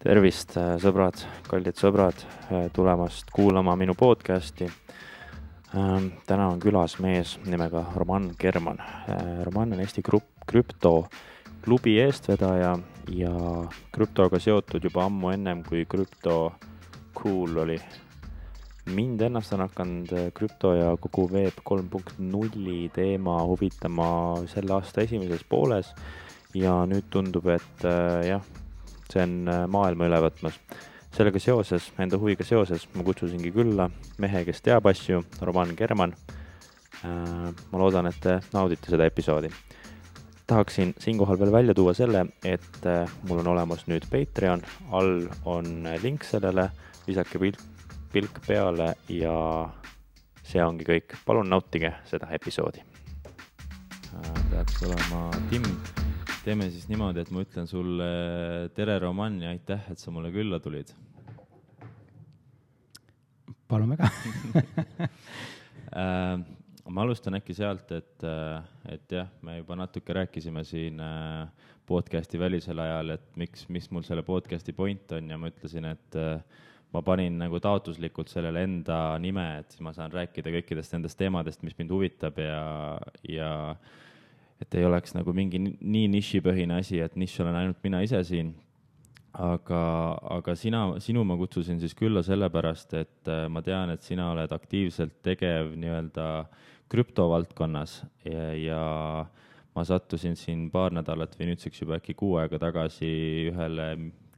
tervist, äh, sõbrad, kallid sõbrad, äh, tulemast kuulama minu podcast'i. Ähm, täna on külas mees nimega Roman German. Äh, Roman on Eesti grupp, krüptoklubi eestvedaja ja krüptoga seotud juba ammu ennem, kui krüpto cool oli. mind ennast on hakanud krüpto ja kogu Web kolm punkt nulli teema huvitama selle aasta esimeses pooles ja nüüd tundub, et jah see on äh, maailma üle võtmas. sellega seoses, enda huviga seoses ma kutsusingi külla mehe, kes teab asju, Roman German. Äh, ma loodan, et te naudite seda episoodi. tahaksin siinkohal veel välja tuua selle, et äh, mul on olemas nüüd Patreon, all on link sellele, visake pilk, pilk peale ja see ongi kõik. palun nautige seda episoodi. peaks olema Tim teeme siis niimoodi, et ma ütlen sulle tere, Roman ja aitäh, et sa mulle külla tulid. palun väga äh, ma alustan äkki sealt, et, äh, et jah, me juba natuke rääkisime siin äh, podcast'i välisel ajal, et miks, mis mul selle podcast'i point on ja ma ütlesin, et ma panin nagu taotluslikult sellele enda nime, et siis ma saan rääkida kõikidest nendest teemadest, mis mind huvitab ja, ja et ei oleks nagu mingi nii nišipõhine asi, et nišš olen ainult mina ise siin. aga, aga sina, sinu ma kutsusin siis külla sellepärast, et äh, ma tean, et sina oled aktiivselt tegev nii-öelda krüptovaldkonnas ja, ja ma sattusin siin paar nädalat või nüüdseks juba äkki kuu aega tagasi ühele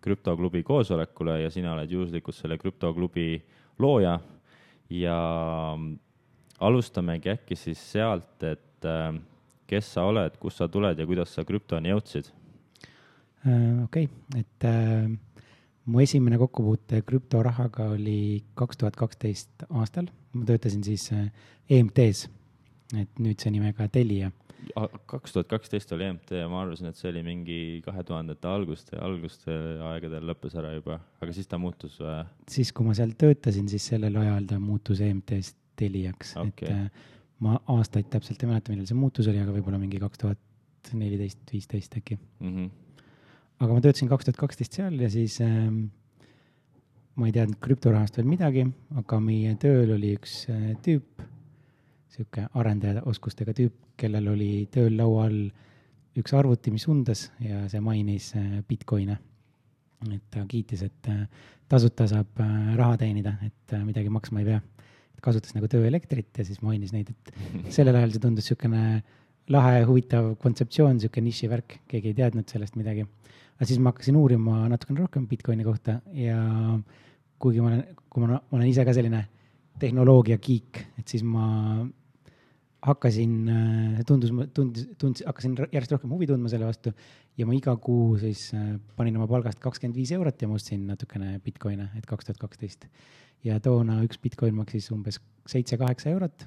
krüptoklubi koosolekule ja sina oled juhuslikult selle krüptoklubi looja ja alustamegi äkki siis sealt, et äh, kes sa oled, kust sa tuled ja kuidas sa krüptoni jõudsid? Äh, okei okay., et äh, mu esimene kokkupuute krüptorahaga oli kaks tuhat kaksteist aastal, ma töötasin siis äh, EMT-s, et nüüd see nimega Telia. kaks tuhat kaksteist oli EMT ja ma arvasin, et see oli mingi kahe tuhandete alguste, alguste aegadel lõppes ära juba, aga siis ta muutus või? siis, kui ma seal töötasin, siis sellel ajal ta muutus EMT-st Teliaks okay., et äh, ma aastaid täpselt ei mäleta, millal see muutus oli, aga võib-olla mingi kaks tuhat neliteist, viisteist äkki mm. -hmm. aga ma töötasin kaks tuhat kaksteist seal ja siis ähm, ma ei teadnud krüptorahast veel midagi, aga meie tööl oli üks äh, tüüp, sihuke arendaja oskustega tüüp, kellel oli tööl laua all üks arvuti, mis undas ja see mainis äh, Bitcoin'e. et ta kiitis, et äh, tasuta saab äh, raha teenida, et äh, midagi maksma ei pea kasutas nagu tööelektrit ja siis mainis neid, et sellel ajal see tundus niisugune lahe, huvitav kontseptsioon, niisugune nišivärk, keegi ei teadnud sellest midagi. aga siis ma hakkasin uurima natukene rohkem Bitcoini kohta ja kuigi ma olen, kui ma, ma olen ise ka selline tehnoloogia geek, et siis ma hakkasin, tundus, tundus, tundus, hakkasin järjest rohkem huvi tundma selle vastu ja ma iga kuu siis panin oma palgast kakskümmend viis eurot ja ma ostsin natukene Bitcoine, et kaks tuhat kaksteist ja toona üks Bitcoin maksis umbes seitse-kaheksa eurot.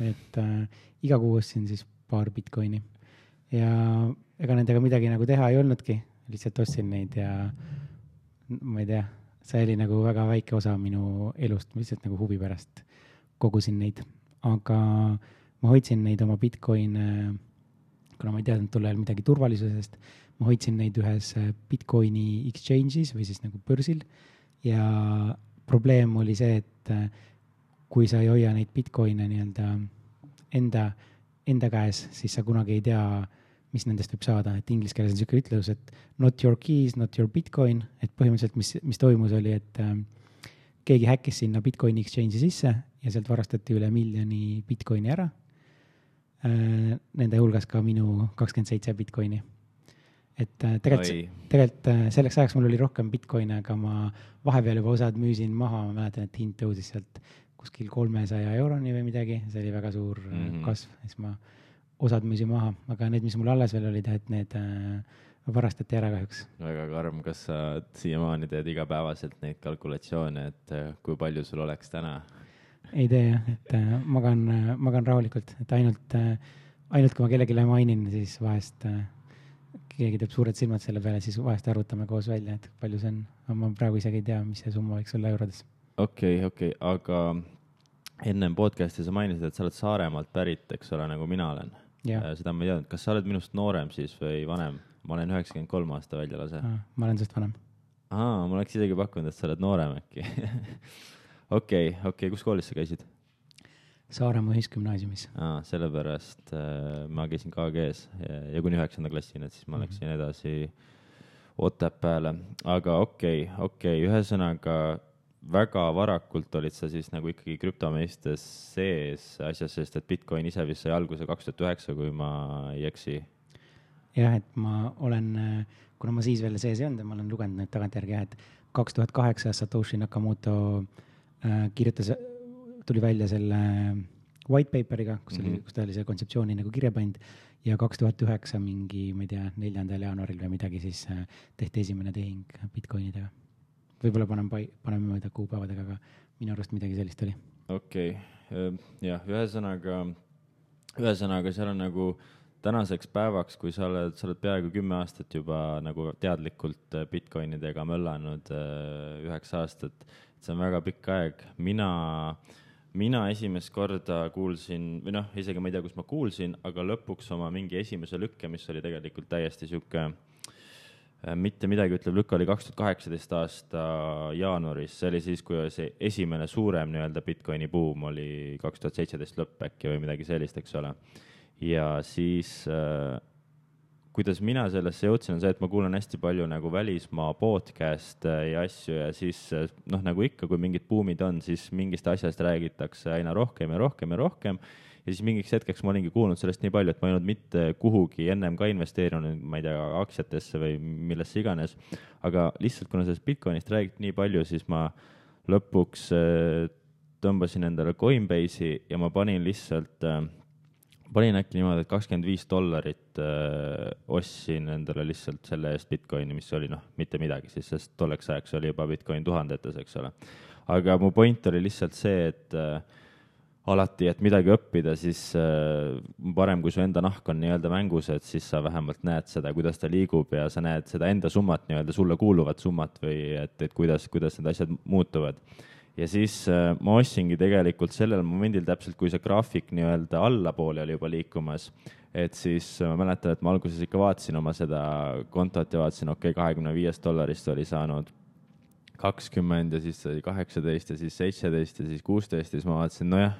et äh, iga kuu ostsin siis paar Bitcoini. Ja ega nendega midagi nagu teha ei olnudki, lihtsalt ostsin neid ja ma ei tea, see oli nagu väga väike osa minu elust, ma lihtsalt nagu huvi pärast kogusin neid, aga ma hoidsin neid oma Bitcoine, kuna ma ei teadnud tol ajal midagi turvalisusest, ma hoidsin neid ühes Bitcoini exchange'is või siis nagu börsil. Ja probleem oli see, et äh, kui sa ei hoia neid Bitcoine nii-öelda enda, enda käes, siis sa kunagi ei tea, mis nendest võib saada, et inglise keeles on niisugune ütlus, et not your keys, not your Bitcoin, et põhimõtteliselt, mis, mis toimus, oli, et äh, keegi häkkis sinna Bitcoini exchange'i sisse ja sealt varastati üle miljoni Bitcoini ära. Äh,. Nende hulgas ka minu kakskümmend seitse Bitcoini et äh, tegelikult, tegelikult äh, selleks ajaks mul oli rohkem Bitcoine, aga ma vahepeal juba osad müüsin maha, ma mäletan, et hind tõusis sealt kuskil kolmesaja euroni või midagi, see oli väga suur mm -hmm. kasv, siis ma osad müüsin maha, aga need, mis mul alles veel olid, et need äh, varastati ära kahjuks. väga karm, kas sa siiamaani teed igapäevaselt neid kalkulatsioone, et kui palju sul oleks täna? ei tee jah, et magan, magan rahulikult, et ainult ainult kui ma kellelegi mainin, siis vahest äh, keegi teeb suured silmad selle peale, siis vahest arvutame koos välja, et palju see on. ma praegu isegi ei tea, mis see summa võiks olla eurodes. okei okay,, okei okay., aga ennem podcast'i sa mainisid, et sa oled Saaremaalt pärit, eks ole, nagu mina olen. Äh, seda ma ei teadnud, kas sa oled minust noorem siis või vanem? ma olen üheksakümmend kolm aasta väljalase. ma olen sinust vanem. aa, ma oleks isegi pakkunud, et sa oled noorem äkki. okei, okei, kus koolis sa käisid? Saaremaa Ühisgümnaasiumis. aa, sellepärast äh, ma käisin KG-s ja, ja kuni üheksanda klassini, et siis ma mm -hmm. läksin edasi Otepääle, aga okei okay,, okei okay,, ühesõnaga väga varakult olid sa siis nagu ikkagi krüptomeistes sees asjas, sest et Bitcoin ise vist sai alguse kaks tuhat üheksa, kui ma ei eksi. jah, et ma olen, kuna ma siis veel sees ei olnud ja ma olen lugenud nüüd tagantjärgi jah, et kaks tuhat kaheksa Satoshi Nakamoto äh, kirjutas tuli välja selle white paper'iga, kus oli mm, -hmm. kus ta oli selle kontseptsiooni nagu kirja pannud ja kaks tuhat üheksa mingi, ma ei tea, neljandal jaanuaril või midagi, siis äh, tehti esimene tehing Bitcoinidega. võib-olla panen pai-, paneme mööda kuupäevadega, aga minu arust midagi sellist oli. okei okay., jah, ühesõnaga, ühesõnaga seal on nagu tänaseks päevaks, kui sa oled, sa oled peaaegu kümme aastat juba nagu teadlikult äh, Bitcoinidega möllanud, äh, üheksa aastat, see on väga pikk aeg, mina äh, mina esimest korda kuulsin või noh, isegi ma ei tea, kus ma kuulsin, aga lõpuks oma mingi esimese lükke, mis oli tegelikult täiesti sihuke äh, mitte midagi ütlev lükk oli kaks tuhat kaheksateist aasta jaanuaris, see oli siis, kui see esimene suurem nii-öelda Bitcoini buum oli kaks tuhat seitseteist lõpp äkki või midagi sellist, eks ole. ja siis äh, kuidas mina sellesse jõudsin, on see, et ma kuulan hästi palju nagu välismaa podcast'e ja asju ja siis noh, nagu ikka, kui mingid buumid on, siis mingist asjast räägitakse aina rohkem ja rohkem ja rohkem. ja siis mingiks hetkeks ma olingi kuulnud sellest nii palju, et ma ei olnud mitte kuhugi ennem ka investeerinud, ma ei tea, aktsiatesse või millesse iganes. aga lihtsalt, kuna sellest Bitcoinist räägiti nii palju, siis ma lõpuks äh, tõmbasin endale Coinbase'i ja ma panin lihtsalt äh, panin äkki niimoodi, et kakskümmend viis dollarit äh, ostsin endale lihtsalt selle eest Bitcoini, mis oli noh, mitte midagi siis, sest tolleks ajaks oli juba Bitcoin tuhandetes, eks ole. aga mu point oli lihtsalt see, et äh, alati, et midagi õppida, siis äh, parem, kui su enda nahk on nii-öelda mängus, et siis sa vähemalt näed seda, kuidas ta liigub ja sa näed seda enda summat, nii-öelda sulle kuuluvat summat või et, et kuidas, kuidas need asjad muutuvad ja siis äh, ma ostsingi tegelikult sellel momendil täpselt, kui see graafik nii-öelda allapoole oli juba liikumas, et siis äh, ma mäletan, et ma alguses ikka vaatasin oma seda kontot ja vaatasin, okei okay,, kahekümne viiest dollarist oli saanud kakskümmend ja siis sai kaheksateist ja siis seitseteist ja siis kuusteist ja siis ma vaatasin, nojah,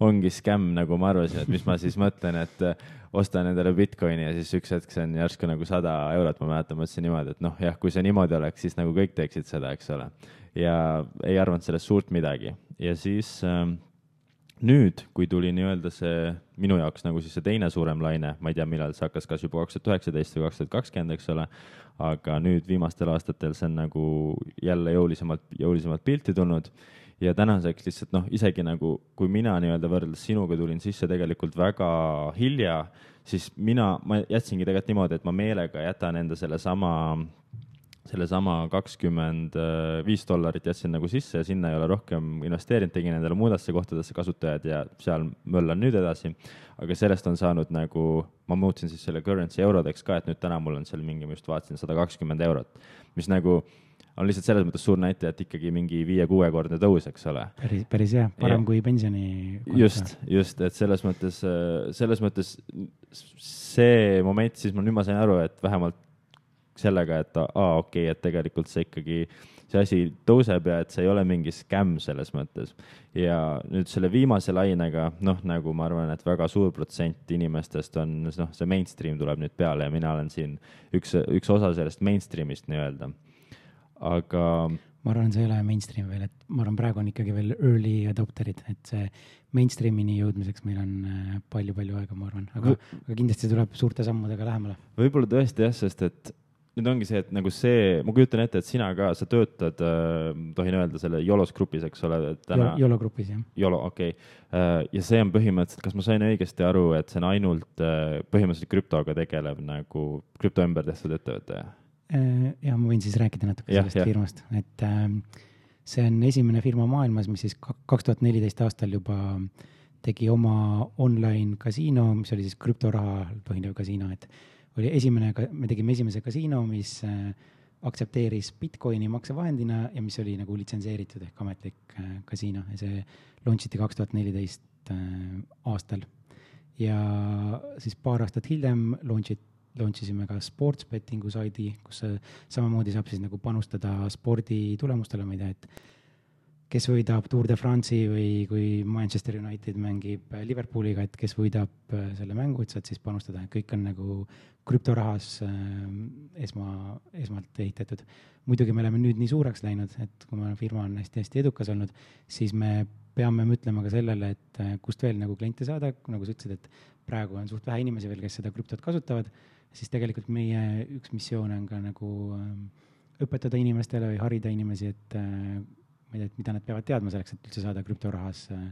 ongi skämm, nagu ma arvasin, et mis ma siis mõtlen, et äh, ostan endale Bitcoini ja siis üks hetk see on järsku nagu sada eurot, ma mäletan, mõtlesin niimoodi, et noh, jah, kui see niimoodi oleks, siis nagu kõik teeksid seda, eks ole ja ei arvanud sellest suurt midagi. Ja siis äh, nüüd, kui tuli nii-öelda see minu jaoks nagu siis see teine suurem laine, ma ei tea, millal see hakkas, kas juba kaks tuhat üheksateist või kaks tuhat kakskümmend, eks ole, aga nüüd viimastel aastatel see on nagu jälle jõulisemalt, jõulisemalt pilti tulnud. Ja tänaseks lihtsalt noh, isegi nagu kui mina nii-öelda võrreldes sinuga tulin sisse tegelikult väga hilja, siis mina, ma jätsingi tegelikult niimoodi, et ma meelega jätan enda sellesama sellesama kakskümmend viis dollarit jätsin nagu sisse ja sinna ei ole rohkem investeerinud, tegin endale muudesse kohtadesse kasutajad ja seal möllan nüüd edasi. aga sellest on saanud nagu, ma muutsin siis selle currency eurodeks ka, et nüüd täna mul on seal mingi, ma just vaatasin, sada kakskümmend eurot, mis nagu on lihtsalt selles mõttes suur näitaja, et ikkagi mingi viie-kuuekordne tõus, eks ole. päris, päris hea, parem ja. kui pensioni. just, just, et selles mõttes, selles mõttes see moment, siis ma nüüd ma sain aru, et vähemalt sellega, et aa, okei okay,, et tegelikult see ikkagi, see asi tõuseb ja et see ei ole mingi skämm selles mõttes. ja nüüd selle viimase lainega, noh, nagu ma arvan, et väga suur protsent inimestest on, noh, see mainstream tuleb nüüd peale ja mina olen siin üks, üks osa sellest mainstream'ist nii-öelda. aga ma arvan, see ei ole mainstream veel, et ma arvan, praegu on ikkagi veel early adopter'id, et see mainstream'ini jõudmiseks meil on palju-palju äh, aega, ma arvan, aga, aga kindlasti tuleb suurte sammudega lähemale. võib-olla tõesti jah, sest et nüüd ongi see, et nagu see, ma kujutan ette, et sina ka, sa töötad äh,, tohin öelda selle Yolos grupis, eks ole, täna. Yolo grupis, jah. Yolo, okei okay. äh,. ja see on põhimõtteliselt, kas ma sain õigesti aru, et see on ainult äh, põhimõtteliselt krüptoga tegelev nagu krüpto ümber tehtud ettevõte äh,? ja ma võin siis rääkida natuke ja, sellest ja. firmast, et äh, see on esimene firma maailmas, mis siis kaks tuhat neliteist aastal juba tegi oma online kasiino, mis oli siis krüptoraha põhinev kasiino, et oli esimene, me tegime esimese kasiino, mis äh, aktsepteeris Bitcoini maksevahendina ja mis oli nagu litsenseeritud ehk ametlik äh, kasiino ja see launch iti kaks tuhat neliteist äh, aastal. ja siis paar aastat hiljem launch it, launch isime ka sports betting'u saidi, kus samamoodi saab siis nagu panustada sporditulemustele, ma ei tea, et kes võidab Tour de France'i või kui Manchester United mängib Liverpooliga, et kes võidab äh, selle mängu, et saad siis panustada, kõik on nagu krüptorahas äh, esma, esmalt ehitatud. muidugi me oleme nüüd nii suureks läinud, et meie firma on hästi-hästi edukas olnud, siis me peame mõtlema ka sellele, et äh, kust veel nagu kliente saada, nagu sa ütlesid, et praegu on suht vähe inimesi veel, kes seda krüptot kasutavad, siis tegelikult meie üks missioon on ka nagu õpetada inimestele või harida inimesi, et ma ei tea, et mida nad peavad teadma selleks, et üldse saada krüptorahas äh,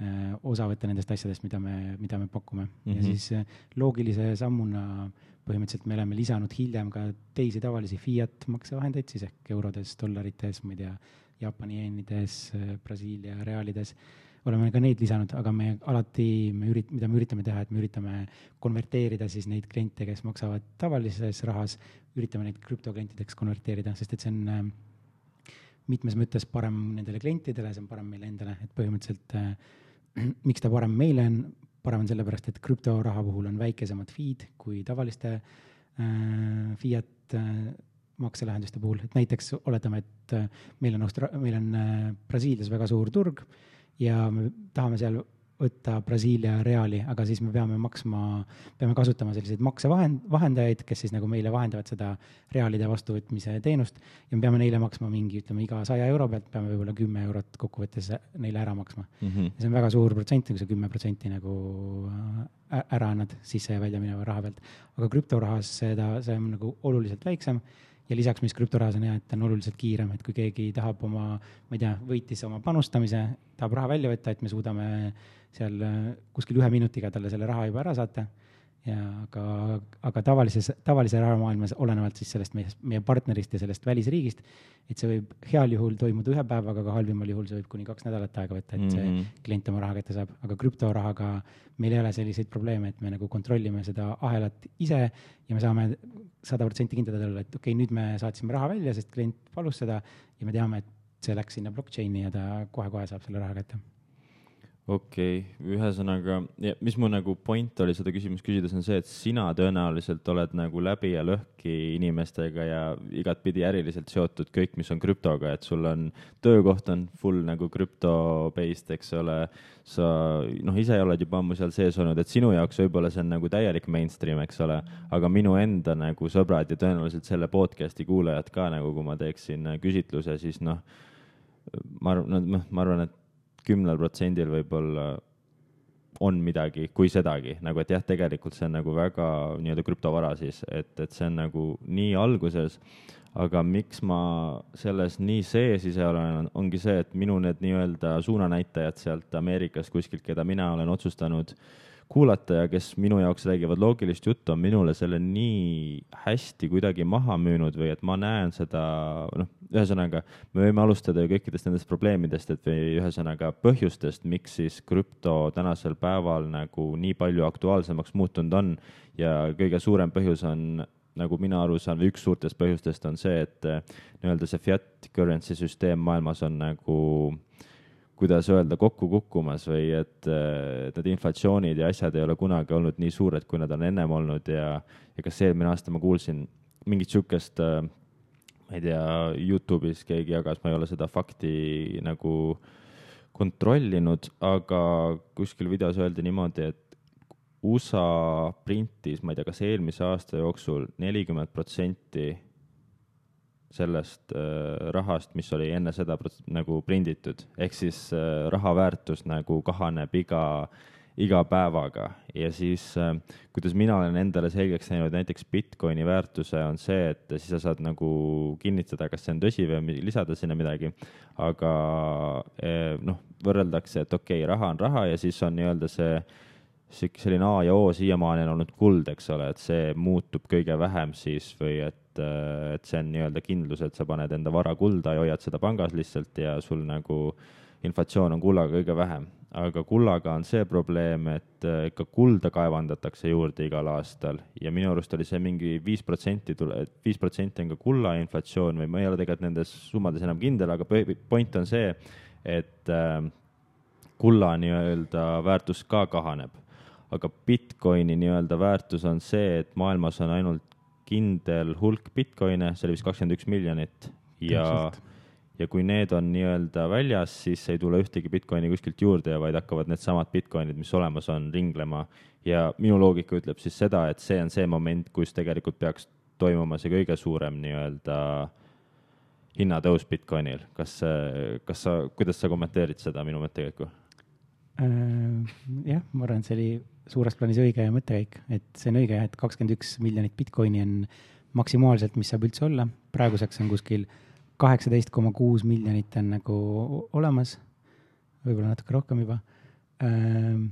äh, osa võtta nendest asjadest, mida me, mida me pakume mm. -hmm. ja mhm. siis äh, loogilise sammuna põhimõtteliselt me oleme lisanud hiljem ka teisi tavalisi fiat maksevahendeid, siis ehk eurodes, dollarites, ma ei tea, Jaapani jeenides, Brasiilia reaalides oleme ka neid lisanud, aga me alati, me ürit-, mida me üritame teha, et me üritame konverteerida siis neid kliente, kes maksavad tavalises rahas, üritame neid krüptoklientideks konverteerida, sest et see on äh, mitmes mõttes parem nendele klientidele, see on parem meile endale, et põhimõtteliselt äh, miks ta parem meile on, parem on sellepärast, et krüptoraha puhul on väikesemad fee'd kui tavaliste äh, fiat äh, makselahenduste puhul, et näiteks oletame, et äh, meil on Austra-, meil on äh, Brasiilias väga suur turg ja me tahame seal võtta Brasiilia reaali, aga siis me peame maksma, peame kasutama selliseid maksevahend, vahendajaid, kes siis nagu meile vahendavad seda reaalide vastuvõtmise teenust ja me peame neile maksma mingi, ütleme iga saja euro pealt peame võib-olla kümme eurot kokkuvõttes neile ära maksma mm. -hmm. ja see on väga suur protsent, kui sa kümme protsenti nagu ära annad sisse ja välja mineva raha pealt. aga krüptorahas seda, see on nagu oluliselt väiksem ja lisaks, mis krüptorahas on hea, et ta on oluliselt kiirem, et kui keegi tahab oma, ma ei tea, võitis oma panustamise, tahab raha välja võtta, et me suudame seal äh, kuskil ühe minutiga talle selle raha juba ära saata. ja aga, aga tavalises, tavalise rahamaailmas, olenevalt siis sellest meie, meie partnerist ja sellest välisriigist, et see võib heal juhul toimuda ühe päevaga, aga halvimal juhul see võib kuni kaks nädalat aega võtta, et see mm -hmm. klient oma raha kätte saab, aga krüptorahaga meil ei ole selliseid probleeme, et me nagu kontrollime seda ahelat ise ja me saame sada protsenti kindlad olla, et okei okay,, nüüd me saatsime raha välja, sest klient palus seda ja me teame, et see läks sinna blockchain'i ja ta kohe-kohe saab selle raha kätte okei okay., ühesõnaga, mis mu nagu point oli seda küsimust küsides, on see, et sina tõenäoliselt oled nagu läbi ja lõhki inimestega ja igatpidi äriliselt seotud kõik, mis on krüptoga, et sul on, töökoht on full nagu krüpto-based, eks ole, sa noh, ise oled juba ammu seal sees olnud, et sinu jaoks võib-olla see on nagu täielik mainstream, eks ole, aga minu enda nagu sõbrad ja tõenäoliselt selle podcast'i kuulajad ka nagu, kui ma teeksin küsitluse, siis noh, ma arvan, noh, ma arvan, et kümnel protsendil võib-olla on midagi, kui sedagi, nagu et jah, tegelikult see on nagu väga nii-öelda krüptovara siis, et, et see on nagu nii alguses, aga miks ma selles nii sees ise olen, ongi see, et minu need nii-öelda suunanäitajad sealt Ameerikast kuskilt, keda mina olen otsustanud kuulata ja kes minu jaoks räägivad loogilist juttu, on minule selle nii hästi kuidagi maha müünud või et ma näen seda, noh, ühesõnaga, me võime alustada ju kõikidest nendest probleemidest, et või ühesõnaga põhjustest, miks siis krüpto tänasel päeval nagu nii palju aktuaalsemaks muutunud on. Ja kõige suurem põhjus on nagu mina aru saan, üks suurtest põhjustest on see, et nii-öelda see fiat currency süsteem maailmas on nagu kuidas öelda, kokku kukkumas või et, et need inflatsioonid ja asjad ei ole kunagi olnud nii suured, kui nad on ennem olnud ja, ja kas eelmine aasta ma kuulsin mingit sihukest, ma ei tea, Youtube'is keegi jagas, ma ei ole seda fakti nagu kontrollinud, aga kuskil videos öeldi niimoodi, et USA printis, ma ei tea, kas eelmise aasta jooksul nelikümmend protsenti sellest äh, rahast, mis oli enne seda nagu prinditud, ehk siis äh, raha väärtus nagu kahaneb iga, iga päevaga ja siis äh, kuidas mina olen endale selgeks teinud näiteks Bitcoini väärtuse on see, et siis sa saad nagu kinnitada, kas see on tõsi või lisada sinna midagi. aga noh, võrreldakse, et okei okay,, raha on raha ja siis on nii-öelda see sihuke selline A ja O siiamaani on olnud kuld, eks ole, et see muutub kõige vähem siis või et et, see on nii-öelda kindlus, et sa paned enda vara kulda ja hoiad seda pangas lihtsalt ja sul nagu inflatsioon on kullaga kõige vähem. aga kullaga on see probleem, et ikka kulda kaevandatakse juurde igal aastal ja minu arust oli see mingi viis protsenti tule, viis protsenti on ka kulla inflatsioon või ma ei ole tegelikult nendes summades enam kindel, aga point on see, et kulla nii-öelda väärtus ka kahaneb aga Bitcoini nii-öelda väärtus on see, et maailmas on ainult kindel hulk Bitcoine, see oli vist kakskümmend üks miljonit ja Täpselt ja kui need on nii-öelda väljas, siis ei tule ühtegi Bitcoini kuskilt juurde, vaid hakkavad needsamad Bitcoinid, mis olemas on, ringlema. ja minu loogika ütleb siis seda, et see on see moment, kus tegelikult peaks toimuma see kõige suurem nii-öelda hinnatõus Bitcoinil. kas, kas sa, kuidas sa kommenteerid seda minu mõttekäiku? Äh, jah, ma arvan, et see oli suures plaanis õige mõttekäik, et see on õige jah, et kakskümmend üks miljonit Bitcoini on maksimaalselt, mis saab üldse olla. praeguseks on kuskil kaheksateist koma kuus miljonit on nagu olemas, võib-olla natuke rohkem juba. Ähm,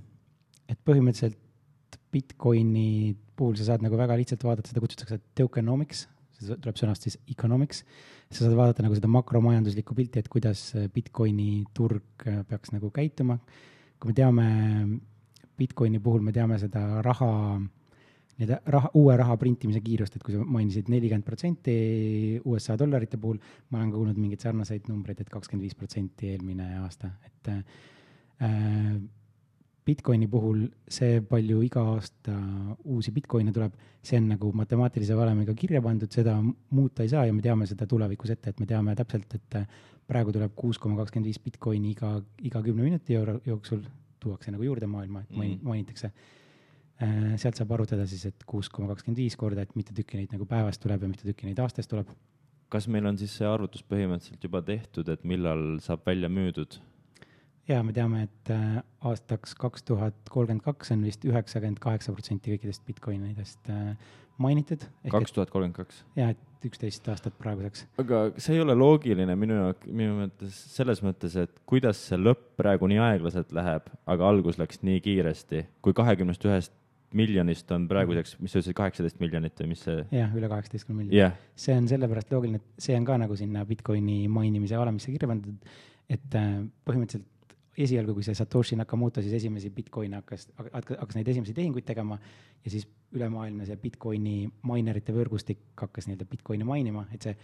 et põhimõtteliselt Bitcoini puhul sa saad nagu väga lihtsalt vaadata, seda kutsutakse tokenomics, see tuleb sõnast siis economics. sa saad vaadata nagu seda makromajanduslikku pilti, et kuidas Bitcoini turg peaks nagu käituma. Kui me teame, Bitcoini puhul me teame seda raha nii-öelda raha, uue raha printimise kiirust, et kui sa mainisid nelikümmend protsenti USA dollarite puhul, ma olen kuulnud mingeid sarnaseid numbreid, et kakskümmend viis protsenti eelmine aasta, et äh, Bitcoini puhul see, palju iga aasta uusi Bitcoine tuleb, see on nagu matemaatilise valemiga kirja pandud, seda muuta ei saa ja me teame seda tulevikus ette, et me teame täpselt, et praegu tuleb kuus koma kakskümmend viis Bitcoini iga, iga kümne minuti jooksul tuuakse nagu juurde maailma, et mm. mainitakse Äh, sealt saab arvutada siis, et kuus koma kakskümmend viis korda, et mitu tükki neid nagu päevas tuleb ja mitu tükki neid aastas tuleb. kas meil on siis see arvutus põhimõtteliselt juba tehtud, et millal saab välja müüdud? Ja me teame, et äh, aastaks kaks tuhat kolmkümmend kaks on vist üheksakümmend kaheksa protsenti kõikidest Bitcoinidest äh, mainitud. kaks tuhat kolmkümmend kaks? ja, et üksteist aastat praeguseks. aga see ei ole loogiline minu jaoks, minu mõttes selles mõttes, et kuidas see lõpp praegu nii aeglaselt läheb, aga algus läks nii kiiresti, kui kahekümnest ühest miljonist on praeguseks, mis sa ütlesid, kaheksateist miljonit või mis see? jah, üle kaheksateistkümne miljoni yeah.. see on sellepärast loogiline, et see on ka nagu sinna Bitcoini mainimise alamisse kirja pandud, et äh, põhimõtteliselt esialgu, kui see Satoshi Nakamoto siis esimesi Bitcoine hakkas, hakkas neid esimesi tehinguid tegema ja siis ülemaailmne see Bitcoini minerite võrgustik hakkas nii-öelda Bitcoini mainima, et see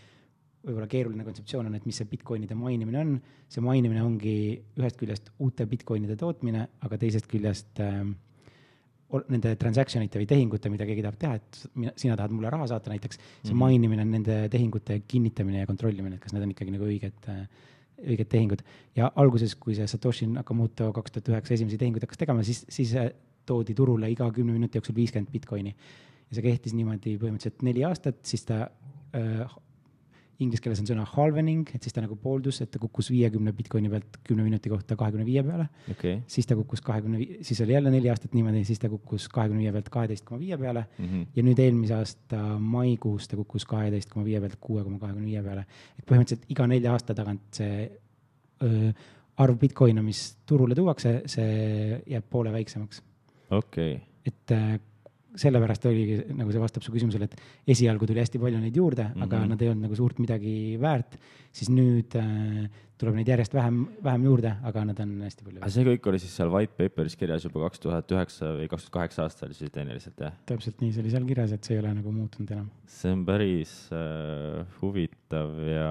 võib-olla keeruline kontseptsioon on, et mis see Bitcoinide mainimine on. see mainimine ongi ühest küljest uute Bitcoinide tootmine, aga teisest küljest äh, nende transaction ite või tehingute, mida keegi tahab teha, et mina, sina tahad mulle raha saata näiteks, see -hmm. mainimine on nende tehingute kinnitamine ja kontrollimine, et kas need on ikkagi nagu õiged, õiged tehingud. ja alguses, kui see Satoshi Nakamoto kaks tuhat üheksa esimesi tehinguid hakkas tegema, siis, siis toodi turule iga kümne minuti jooksul viiskümmend Bitcoini. ja see kehtis niimoodi põhimõtteliselt neli aastat, siis ta äh, inglise keeles on sõna halvening, et siis ta nagu pooldus, et ta kukkus viiekümne Bitcoini pealt kümne minuti kohta kahekümne viie peale okay.. siis ta kukkus kahekümne, siis oli jälle neli aastat niimoodi, siis ta kukkus kahekümne viie pealt kaheteist koma viie peale mm. -hmm. ja nüüd eelmise aasta maikuus ta kukkus kaheteist koma viie pealt kuue koma kahekümne viie peale. et põhimõtteliselt iga nelja aasta tagant see öö, arv Bitcoine, mis turule tuuakse, see jääb poole väiksemaks. okei okay.. et sellepärast oligi nagu see vastab su küsimusele, et esialgu tuli hästi palju neid juurde mm, -hmm. aga mhm. nad ei olnud nagu suurt midagi väärt, siis nüüd äh, tuleb neid järjest vähem, vähem juurde, aga nad on hästi palju. aga see kõik oli siis seal white paper'is kirjas juba kaks tuhat üheksa või kaks tuhat kaheksa aastal siis tehniliselt, jah? täpselt nii, see oli seal kirjas, et see ei ole nagu muutunud enam. see on päris äh, huvitav ja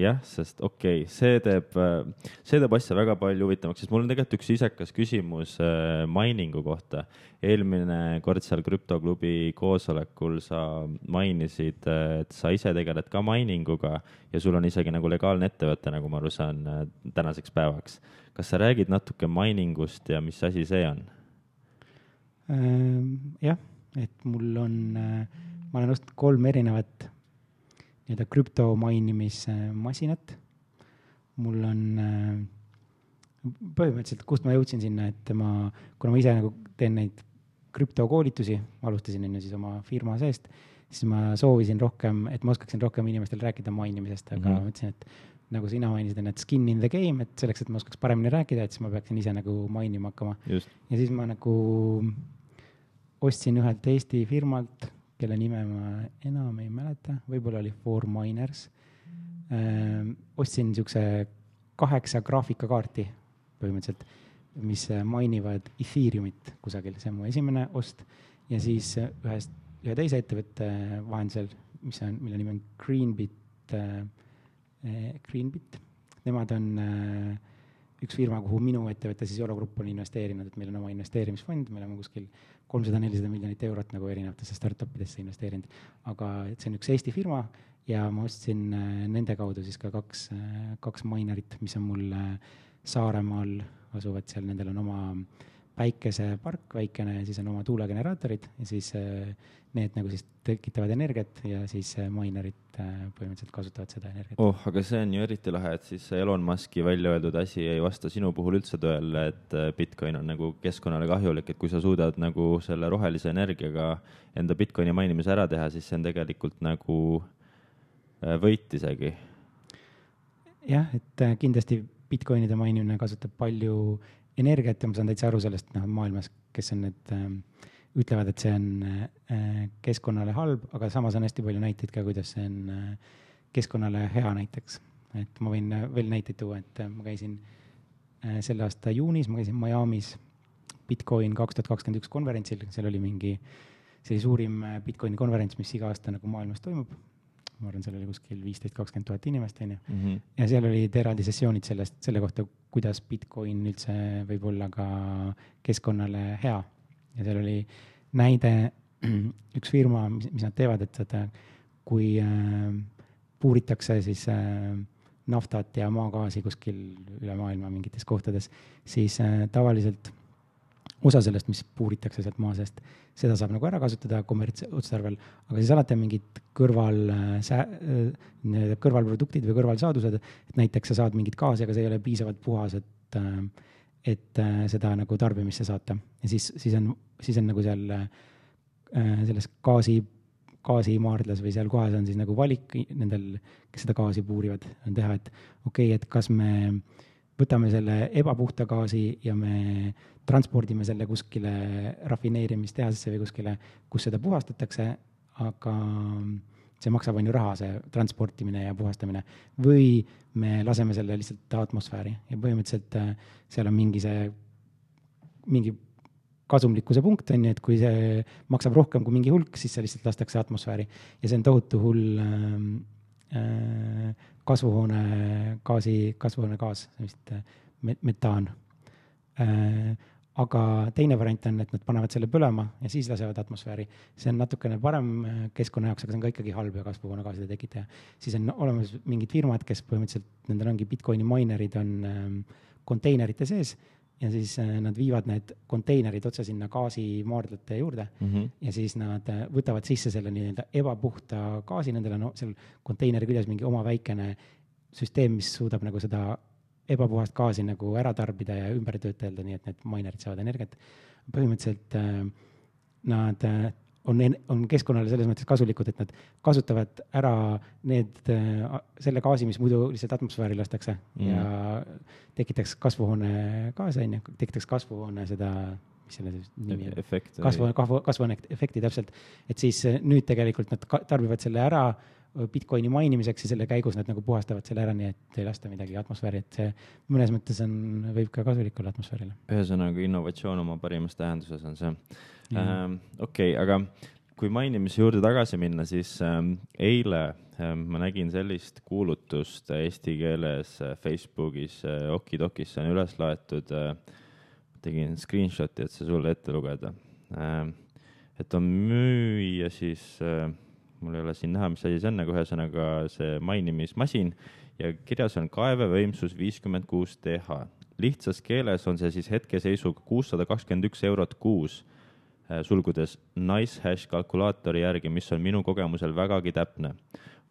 jah, sest okei okay,, see teeb äh,, see teeb asja väga palju huvitavamaks, sest mul on tegelikult üks isekas küsimus äh, mining'u kohta. eelmine kord seal krüptoklubi koosolekul sa mainisid, äh, et sa ise tegeled ka mining uga ja sul on isegi nagu legaalne ettevõte, nagu ma aru saan, äh, tänaseks päevaks. kas sa räägid natuke mining ust ja mis asi see on? Ehm, jah, et mul on, äh, ma olen ostnud kolm erinevat nii-öelda krüpto mainimismasinat. mul on äh, põhimõtteliselt, kust ma jõudsin sinna, et ma, kuna ma ise nagu teen neid krüptokoolitusi, alustasin enne siis oma firma seest siis ma soovisin rohkem, et ma oskaksin rohkem inimestel rääkida mainimisest, aga mm -hmm. mõtlesin, et nagu sina mainisid, on need skin in the game, et selleks, et ma oskaks paremini rääkida, et siis ma peaksin ise nagu mainima hakkama. ja siis ma nagu ostsin ühelt Eesti firmalt, kelle nime ma enam ei mäleta, võib-olla oli Four Miners äh,. ostsin niisuguse kaheksa graafikakaarti põhimõtteliselt, mis mainivad Ethereumit kusagil, see on mu esimene ost ja siis ühest ühe teise ettevõtte vahendusel, mis on, mille nimi on Greenbit äh Greenbit. Nemad on äh, üks firma, kuhu minu ettevõte siis Yolo Grupp on investeerinud, et meil on oma investeerimisfond, me oleme kuskil kolmsada, nelisada miljonit eurot nagu erinevatesse startup idesse investeerinud. aga et see on üks Eesti firma ja ma ostsin äh, nende kaudu siis ka kaks, äh, kaks minerit, mis on mul Saaremaal asuvad seal, nendel on oma päikesepark väikene siis on oma tuulegeneraatorid ja siis need nagu siis tekitavad energiat ja siis minerid põhimõtteliselt kasutavad seda energiat. oh, aga see on ju eriti lahe, et siis Elon Musk'i välja öeldud asi ei vasta sinu puhul üldse tõele, et Bitcoin on nagu keskkonnale kahjulik, et kui sa suudad nagu selle rohelise energiaga enda Bitcoini mainimise ära teha, siis see on tegelikult nagu võit isegi. jah, et kindlasti Bitcoinide mainimine kasutab palju energiat ja ma saan täitsa aru sellest, noh, maailmas, kes on need äh, ütlevad, et see on äh, keskkonnale halb, aga samas on hästi palju näiteid ka, kuidas see on äh, keskkonnale hea näiteks. et ma võin äh, veel näiteid tuua, et ma käisin selle aasta juunis, ma käisin Miami's Bitcoin kaks tuhat kakskümmend üks konverentsil, seal oli mingi, see oli suurim Bitcoini konverents, mis iga aasta nagu maailmas toimub. ma arvan, seal oli kuskil viisteist, kakskümmend tuhat inimest, on ju. Mhm. ja seal olid eraldi sessioonid sellest, selle kohta, kuidas Bitcoin üldse võib olla ka keskkonnale hea ja seal oli näide, üks firma, mis, mis nad teevad, et seda, kui äh, puuritakse siis äh, naftat ja maagaasi kuskil üle maailma mingites kohtades, siis äh, tavaliselt osa sellest, mis puuritakse sealt maa seest, seda saab nagu ära kasutada kommertsotstarvel, aga siis alati on mingid kõrval äh, sää- äh,, kõrvalproduktid või kõrvalsaadused, et näiteks sa saad mingit gaasi, aga see ei ole piisavalt puhas, et äh, et äh, seda nagu tarbimisse saata. Ja siis, siis on, siis on nagu seal äh, selles gaasi, gaasimaardlas või seal kohas on siis nagu valik nendel, kes seda gaasi puurivad, on teha, et okei okay,, et kas me võtame selle ebapuhta gaasi ja me transpordime selle kuskile rafineerimistehasesse või kuskile, kus seda puhastatakse, aga see maksab, on ju, raha, see transportimine ja puhastamine. või me laseme selle lihtsalt atmosfääri ja põhimõtteliselt äh, seal on mingi see, mingi kasumlikkuse punkt, on ju, et kui see maksab rohkem kui mingi hulk, siis see lihtsalt lastakse atmosfääri. ja see on tohutu hull ähm, äh, kasvuhoonegaasi, kasvuhoonegaas, vist äh, metaan äh, aga teine variant on, et nad panevad selle põlema ja siis lasevad atmosfääri. see on natukene parem äh, keskkonna jaoks, aga see on ka ikkagi halb ja kasvuhoonegaaside tekitaja. siis on olemas mingid firmad, kes põhimõtteliselt, nendel ongi Bitcoini minerid on ähm, konteinerite sees ja siis äh, nad viivad need konteinerid otse sinna gaasimaardlate juurde mm -hmm. ja siis nad äh, võtavad sisse selle nii-öelda ebapuhta gaasi, nendel on seal konteineri küljes mingi oma väikene süsteem, mis suudab nagu seda ebapuhast gaasi nagu ära tarbida ja ümber töötelda, nii et need minerid saavad energiat. põhimõtteliselt äh, nad äh, on, on keskkonnale selles mõttes kasulikud, et nad kasutavad ära need, äh, selle gaasi, mis muidu lihtsalt atmosfääri lastakse mm. ja tekitaks kasvuhoonegaase, on ju, tekitaks kasvuhoone seda mis selle nimi on? kasvu, kasvu, kasvuhooneefekti täpselt. et siis nüüd tegelikult nad tarbivad selle ära Bitcoini mainimiseks ja selle käigus nad nagu puhastavad selle ära, nii et ei lasta midagi atmosfääri, et see mõnes mõttes on, võib ka kasulik olla atmosfäärile. ühesõnaga innovatsioon oma parimas tähenduses on see. Ähm, okei, aga kui mainimise juurde tagasi minna, siis ähm, eile ähm, ma nägin sellist kuulutust eesti keeles äh, Facebookis äh, Okidokis, see on üles laetud äh,. tegin screenshot'i, et see sulle ette lugeda ähm,. et on müüa siis äh, mul ei ole siin näha, mis asi see on, aga ühesõnaga see mainimismasin ja kirjas on kaevevõimsus viiskümmend kuus TH. lihtsas keeles on see siis hetkeseisuga kuussada kakskümmend üks eurot kuus, äh, sulgudes nice hash kalkulaatori järgi, mis on minu kogemusel vägagi täpne.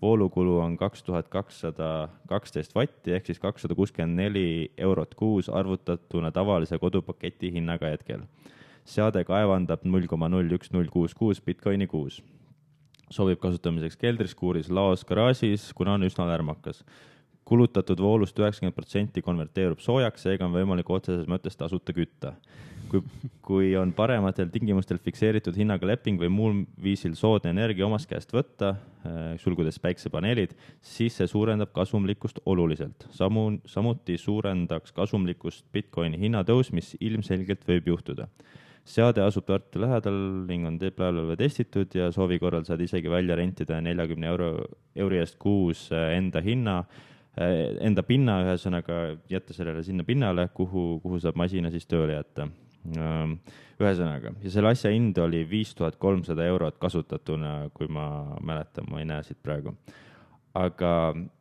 voolukulu on kaks tuhat kakssada kaksteist vatti ehk siis kakssada kuuskümmend neli eurot kuus arvutatuna tavalise kodupaketi hinnaga hetkel seade kaevandab null koma null üks null kuus kuus Bitcoini kuus sobib kasutamiseks keldris, kuuris, laos, garaažis, kuna on üsna lärmakas. kulutatud voolust üheksakümmend protsenti konverteerub soojaks, seega on võimalik otseses mõttes tasuta kütta. kui, kui on parematel tingimustel fikseeritud hinnaga leping või muul viisil soodne energia omast käest võtta, äh, sulgudes päiksepaneelid, siis see suurendab kasumlikkust oluliselt. samu, samuti suurendaks kasumlikkust Bitcoini hinnatõus, mis ilmselgelt võib juhtuda seade asub Tartu lähedal ning on blablabla testitud ja soovi korral saad isegi välja rentida neljakümne euro, euri eest kuus äh, enda hinna enda pinna, ühesõnaga jätta sellele sinna pinnale, kuhu, kuhu saab masina siis tööle jätta ähm, ühesõnaga, ja selle asja hind oli viis tuhat kolmsada eurot kasutatuna, kui ma mäletan, ma ei näe siit praegu. aga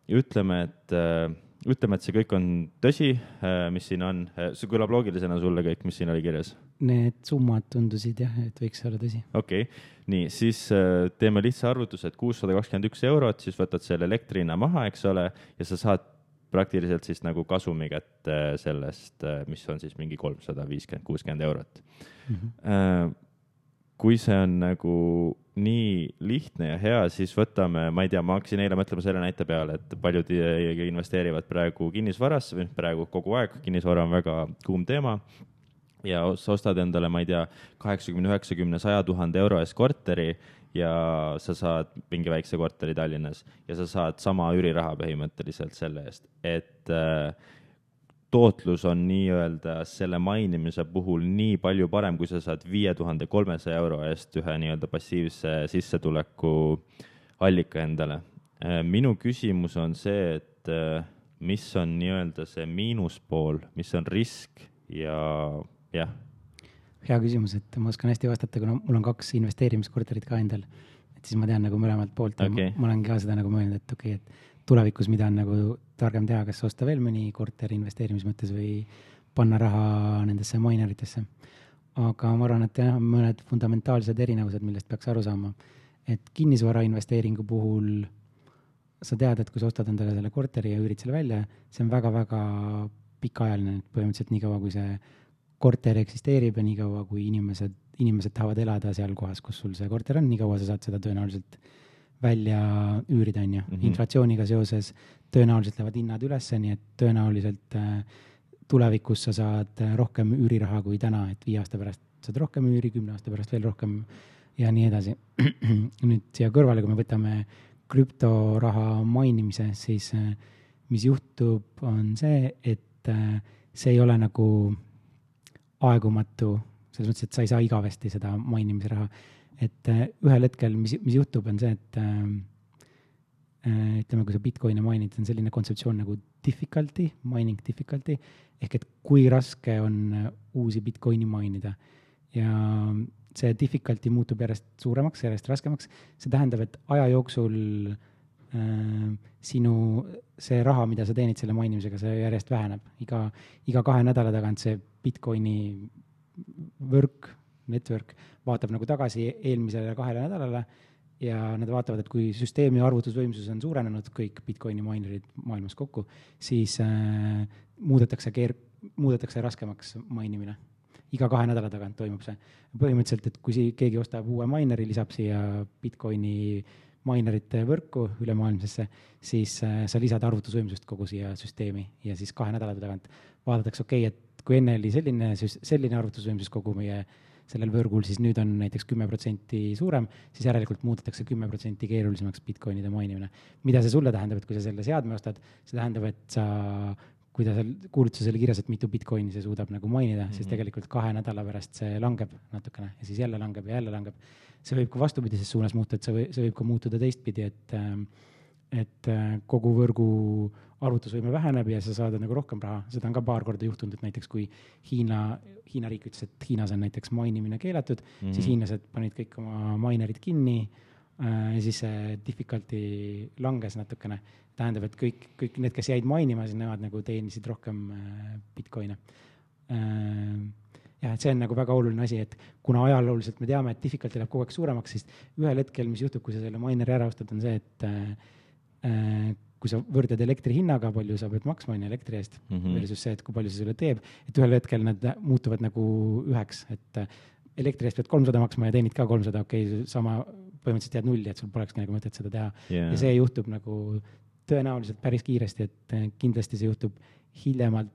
ütleme, et äh, ütleme, et see kõik on tõsi, äh, mis siin on, äh, see kõlab loogilisena sulle kõik, mis siin oli kirjas? Need summad tundusid jah, et võiks olla tõsi. okei okay., nii, siis teeme lihtsa arvutuse, et kuussada kakskümmend üks eurot, siis võtad selle elektri hinna maha, eks ole, ja sa saad praktiliselt siis nagu kasumi kätte sellest, mis on siis mingi kolmsada viiskümmend, kuuskümmend eurot mm. -hmm. kui see on nagu nii lihtne ja hea, siis võtame, ma ei tea, ma hakkasin eile mõtlema selle näite peale, et paljud investeerivad praegu kinnisvarasse või praegu kogu aeg, kinnisvara on väga kuum teema ja sa ostad endale, ma ei tea, kaheksakümne, üheksakümne, saja tuhande euro eest korteri ja sa saad mingi väikse korteri Tallinnas ja sa saad sama üüriraha põhimõtteliselt selle eest, et äh, tootlus on nii-öelda selle mainimise puhul nii palju parem, kui sa saad viie tuhande kolmesaja euro eest ühe nii-öelda passiivse sissetuleku allika endale. Äh, minu küsimus on see, et äh, mis on nii-öelda see miinuspool, mis on risk ja jah hea küsimus, et ma oskan hästi vastata, kuna mul on kaks investeerimiskorterit ka endal. et siis ma tean nagu mõlemalt poolt okay. ma, olen ka seda nagu mõelnud, et okei okay,, et tulevikus, mida on nagu targem teha, kas osta veel mõni korter investeerimise mõttes või panna raha nendesse mineritesse. aga ma arvan, et jah, mõned fundamentaalsed erinevused, millest peaks aru saama. et kinnisvara investeeringu puhul sa tead, et kui sa ostad endale selle korteri ja üürid selle välja, see on väga-väga pikaajaline, põhimõtteliselt niikaua, kui see korter eksisteerib ja niikaua, kui inimesed, inimesed tahavad elada seal kohas, kus sul see korter on, niikaua sa saad seda tõenäoliselt välja üürida, on ju. Mhm. inflatsiooniga seoses tõenäoliselt lähevad hinnad ülesse, nii et tõenäoliselt äh, tulevikus sa saad äh, rohkem üüriraha kui täna, et viie aasta pärast saad rohkem üüri, kümne aasta pärast veel rohkem ja nii edasi. nüüd siia kõrvale, kui me võtame krüptoraha mainimise, siis äh, mis juhtub, on see, et see ei ole nagu aegumatu, selles mõttes, et sa ei saa igavesti seda mainimise raha. et äh, ühel hetkel, mis, mis juhtub, on see, et äh, äh, ütleme, kui sa Bitcoini mainid, on selline kontseptsioon nagu difficulty, mining difficulty, ehk et kui raske on uusi Bitcoini mainida. ja see difficulty muutub järjest suuremaks, järjest raskemaks, see tähendab, et aja jooksul äh, sinu, see raha, mida sa teenid selle mainimisega, see järjest väheneb. iga, iga kahe nädala tagant see Bitcoini võrk, network vaatab nagu tagasi eelmisele kahele nädalale ja nad vaatavad, et kui süsteemi arvutusvõimsus on suurenenud, kõik Bitcoini minerid maailmas kokku, siis äh, muudetakse keer-, muudetakse raskemaks mainimine. iga kahe nädala tagant toimub see. põhimõtteliselt, et kui si-, keegi ostab uue mineri, lisab siia Bitcoini minerite võrku ülemaailmsesse, siis äh, sa lisad arvutusvõimsust kogu siia süsteemi ja siis kahe nädala tagant vaadatakse, okei okay,, et kui enne oli selline, selline arvutusvõimsus kogu meie sellel võrgul, siis nüüd on näiteks kümme protsenti suurem, siis järelikult muudetakse kümme protsenti keerulisemaks Bitcoinide mainimine. mida see sulle tähendab, et kui sa selle seadme ostad, see tähendab, et sa, kui ta seal kuulutuses oli kirjas, et mitu Bitcoini see suudab nagu mainida mm, -hmm. siis mhm. tegelikult kahe nädala pärast see langeb natukene ja siis jälle langeb ja jälle langeb. see võib ka vastupidises suunas muuta, et see või, see võib ka muutuda teistpidi, et äh, et äh, kogu võrgu arvutusvõime väheneb ja sa saad nagu rohkem raha, seda on ka paar korda juhtunud, et näiteks kui Hiina, Hiina riik ütles, et Hiinas on näiteks mainimine keelatud mm, -hmm. siis hiinlased panid kõik oma minerid kinni äh, ja siis see difficulty langes natukene. tähendab, et kõik, kõik need, kes jäid mainima, siis nemad nagu teenisid rohkem äh, Bitcoin'e jah, et see on nagu väga oluline asi, et kuna ajalooliselt me teame, et difficulty läheb kogu aeg suuremaks, siis ühel hetkel, mis juhtub, kui sa selle mineri ära ostad, on see, et Äh, kui sa võrdled elektri hinnaga, palju sa pead maksma, on ju, elektri eest mm -hmm. versus see, et kui palju see sulle teeb, et ühel hetkel nad muutuvad nagu üheks, et äh, elektri eest pead kolmsada maksma ja teenid ka kolmsada, okei okay,, sama, põhimõtteliselt jääd nulli, et sul polekski nagu mõtet seda teha. Yeah.. ja see juhtub nagu tõenäoliselt päris kiiresti, et äh, kindlasti see juhtub hiljemalt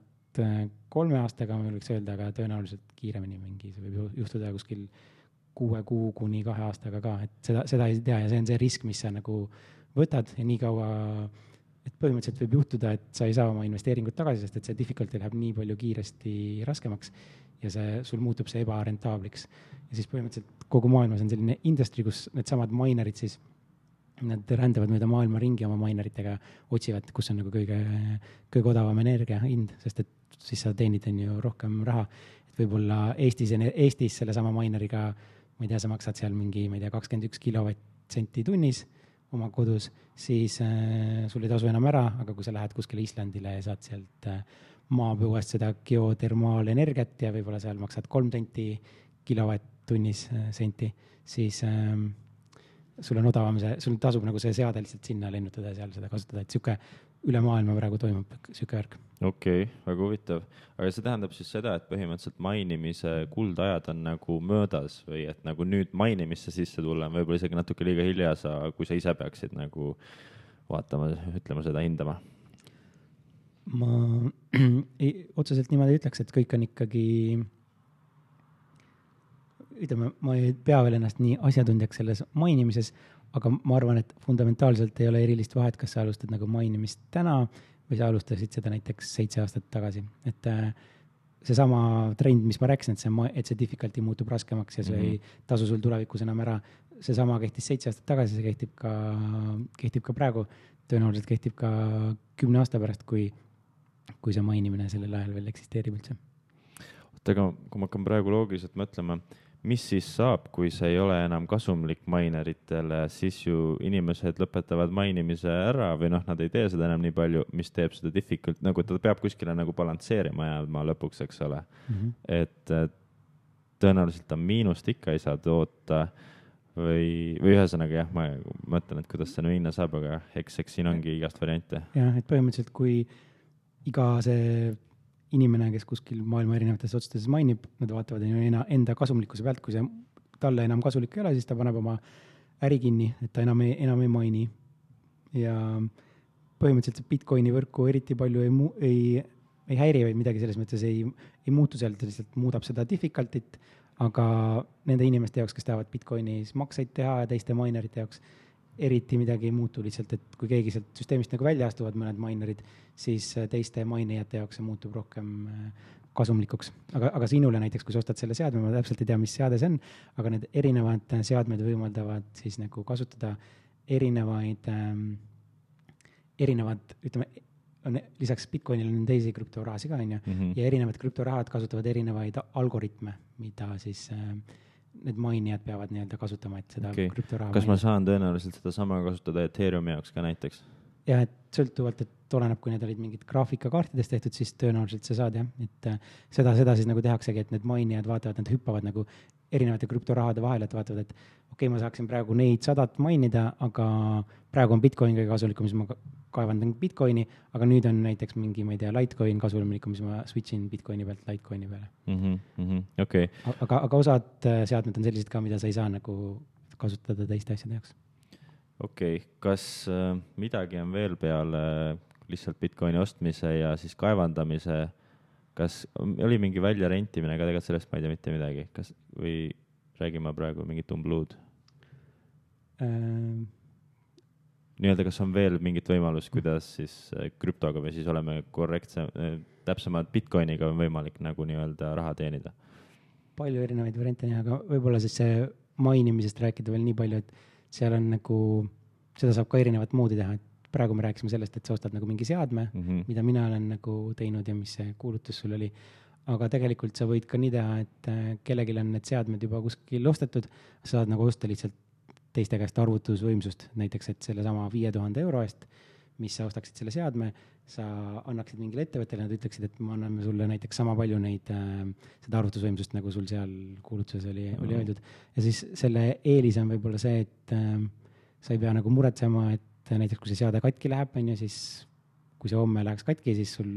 kolme aastaga, ma võiks öelda, aga tõenäoliselt kiiremini mingi, see võib juhtuda kuskil kuue kuu kuni kahe aastaga ka, et seda, seda ei tea ja see on see risk, mis sa nagu võtad ja niikaua, et põhimõtteliselt võib juhtuda, et sa ei saa oma investeeringut tagasi, sest et see difficulty läheb nii palju kiiresti raskemaks ja see, sul muutub see ebarentaabliks. ja siis põhimõtteliselt kogu maailmas on selline industry, kus needsamad minerid siis nad rändavad mööda maailma ringi oma mineritega, otsivad, kus on nagu kõige, kõige odavam energia hind, sest et siis sa teenid, on ju, rohkem raha. et võib-olla Eestis, Eestis sellesama mineriga, ma ei tea, sa maksad seal mingi, ma ei tea, kakskümmend üks kilovatt-senti tunnis oma kodus, siis äh, sul ei tasu enam ära, aga kui sa lähed kuskile Islandile ja saad sealt äh, maapõuest seda geotermaalenergiat ja võib-olla seal maksad kolm senti kilovatt-tunnis äh, senti, siis äh, sul on odavam see, sul tasub nagu see seade lihtsalt sinna lennutada ja seal seda kasutada, et sihuke üle maailma praegu toimub sihuke värk. okei okay,, väga huvitav. aga see tähendab siis seda, et põhimõtteliselt mainimise kuldajad on nagu möödas või et nagu nüüd mainimisse sisse tulla on võib-olla isegi natuke liiga hilja, sa, kui sa ise peaksid nagu vaatama, ütlema seda, hindama ma ei, otseselt niimoodi ei ütleks, et kõik on ikkagi, ütleme, ma ei pea veel ennast nii asjatundjaks selles mainimises, aga ma arvan, et fundamentaalselt ei ole erilist vahet, kas sa alustad nagu mainimist täna või sa alustasid seda näiteks seitse aastat tagasi, et äh, seesama trend, mis ma rääkisin, et see, et see difficulty muutub raskemaks ja see mm -hmm. ei tasu sul tulevikus enam ära, seesama kehtis seitse aastat tagasi, see kehtib ka, kehtib ka praegu, tõenäoliselt kehtib ka kümne aasta pärast, kui kui see mainimine sellel ajal veel eksisteerib üldse. oota, aga kui ma hakkan praegu loogiliselt mõtlema, mis siis saab, kui see ei ole enam kasumlik mineritele, siis ju inimesed lõpetavad mainimise ära või noh, nad ei tee seda enam nii palju, mis teeb seda difficult, nagu ta peab kuskile nagu balansseerima jääma lõpuks, eks ole mm. -hmm. et tõenäoliselt ta miinust ikka ei saa toota või, või ühesõnaga jah, ma mõtlen, et kuidas see minna saab, aga eks, eks siin ongi igast variante. jah, et põhimõtteliselt, kui iga see inimene, kes kuskil maailma erinevates otsades mainib, nad vaatavad enda kasumlikkuse pealt, kui see talle enam kasulik ei ole, siis ta paneb oma äri kinni, et ta enam ei, enam ei maini. ja põhimõtteliselt see Bitcoini võrku eriti palju ei mu-, ei, ei häiri või midagi selles mõttes ei, ei muutu seal, ta lihtsalt muudab seda difficult'it, aga nende inimeste jaoks, kes tahavad Bitcoinis makseid teha ja teiste minerite jaoks eriti midagi ei muutu, lihtsalt et kui keegi sealt süsteemist nagu välja astuvad, mõned minerid, siis äh, teiste mainijate jaoks see muutub rohkem äh, kasumlikuks. aga, aga sinule näiteks, kui sa ostad selle seadme, ma täpselt ei tea, mis seade see on, aga need erinevad seadmed võimaldavad siis nagu kasutada erinevaid ähm,, erinevad, ütleme, on lisaks Bitcoinile on teisi krüptorahasid ka, on ju, mhm. ja erinevad krüptorahad kasutavad erinevaid algoritme, mida siis äh, need mainijad peavad nii-öelda kasutama, et seda okay. krüptoraha. kas ma saan tõenäoliselt sedasama kasutada Ethereumi jaoks ka näiteks? jah, et sõltuvalt, et oleneb, kui need olid mingid graafikakaartidest tehtud, siis tõenäoliselt sa saad jah, et äh, seda, seda siis nagu tehaksegi, et need mainijad vaatavad, nad hüppavad nagu erinevate krüptorahade vahel, et vaatavad, et okei okay,, ma saaksin praegu neid sadat mainida, aga praegu on Bitcoin kõige kasulikum, siis ma kaevandan Bitcoini, aga nüüd on näiteks mingi, ma ei tea, Litecoin kasulikum, siis ma switch in Bitcoini pealt Litecoini peale mm. -hmm, okei okay.. aga, aga osad äh, seadmed on sellised ka, mida sa ei saa nagu kasutada teiste asjade jaoks. okei okay., kas äh, midagi on veel peale lihtsalt Bitcoini ostmise ja siis kaevandamise kas oli mingi väljarentimine ka, tegelikult sellest ma ei tea mitte midagi, kas või räägime praegu mingit umbluud ähm.? nii-öelda, kas on veel mingit võimalust, kuidas siis äh, krüptoga või siis oleme korrektse, äh, täpsemalt Bitcoiniga on võimalik nagu nii-öelda raha teenida? palju erinevaid variante on jah, aga võib-olla siis see mainimisest rääkida veel nii palju, et seal on nagu, seda saab ka erinevat moodi teha, et praegu me rääkisime sellest, et sa ostad nagu mingi seadme mm, -hmm. mida mina olen nagu teinud ja mis see kuulutus sul oli. aga tegelikult sa võid ka nii teha, et äh, kellelgi on need seadmed juba kuskil ostetud, sa saad nagu osta lihtsalt teiste käest arvutusvõimsust, näiteks et sellesama viie tuhande euro eest, mis sa ostaksid selle seadme, sa annaksid mingile ettevõttele, nad ütleksid, et me anname sulle näiteks sama palju neid äh,, seda arvutusvõimsust, nagu sul seal kuulutuses oli mm, -hmm. oli öeldud. ja siis selle eelis on võib-olla see, et äh, sa ei pea nagu muretsema, et et näiteks kui see seade katki läheb, on ju, siis kui see homme läheks katki, siis sul,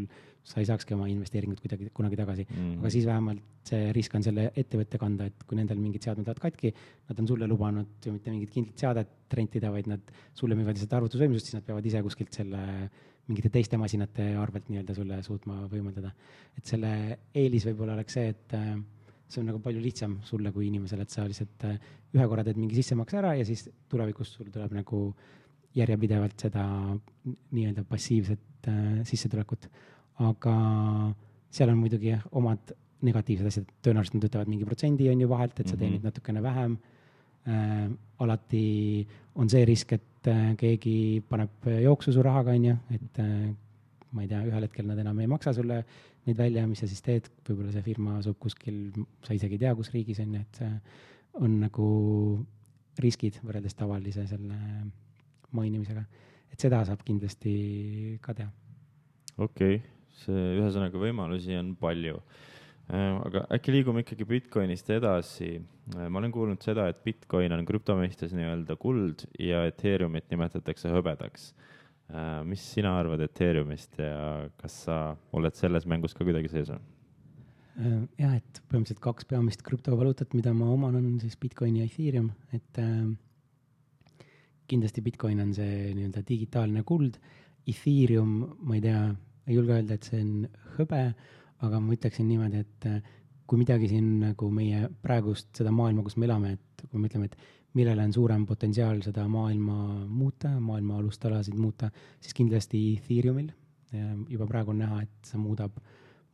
sa ei saakski oma investeeringut kuidagi kunagi tagasi mm. -hmm. aga siis vähemalt see risk on selle ettevõtte kanda, et kui nendel mingid seadmed lähevad katki, nad on sulle lubanud ju mitte mingit kindlat seadet rentida, vaid nad sulle müüvad lihtsalt arvutusvõimsust, siis nad peavad ise kuskilt selle mingite teiste masinate arvelt nii-öelda sulle suutma võimaldada. et selle eelis võib-olla oleks see, et äh, see on nagu palju lihtsam sulle kui inimesele, et sa lihtsalt äh, ühe korra teed mingi sissemakse ära ja siis tulevikus sul tuleb nagu järjepidevalt seda nii-öelda passiivset äh, sissetulekut. aga seal on muidugi jah, omad negatiivsed asjad, tõenäoliselt nad võtavad mingi protsendi on ju vahelt, et sa teenid mm -hmm. natukene vähem äh,. alati on see risk, et et äh, keegi paneb jooksu su rahaga, on ju, et äh, ma ei tea, ühel hetkel nad enam ei maksa sulle neid välja, mis sa siis teed, võib-olla see firma asub kuskil, sa isegi ei tea, kus riigis on ju, et see on nagu riskid võrreldes tavalise selle mainimisega. et seda saab kindlasti ka teha. okei okay., see ühesõnaga võimalusi on palju Äh, aga äkki liigume ikkagi Bitcoinist edasi. Äh, ma olen kuulnud seda, et Bitcoin on krüptomõistes nii-öelda kuld ja Ethereumit nimetatakse hõbedaks. Äh, mis sina arvad Ethereumist ja kas sa oled selles mängus ka kuidagi sees või? jah, et põhimõtteliselt kaks peamist krüptovaluutat, mida ma oman, on siis Bitcoin ja Ethereum, et äh, kindlasti Bitcoin on see nii-öelda digitaalne kuld. Ethereum, ma ei tea, ei julge öelda, et see on hõbe aga ma ütleksin niimoodi, et äh, kui midagi siin nagu meie praegust seda maailma, kus me elame, et kui me ütleme, et millele on suurem potentsiaal seda maailma muuta, maailma alustalasid muuta, siis kindlasti Ethereumil. juba praegu on näha, et see muudab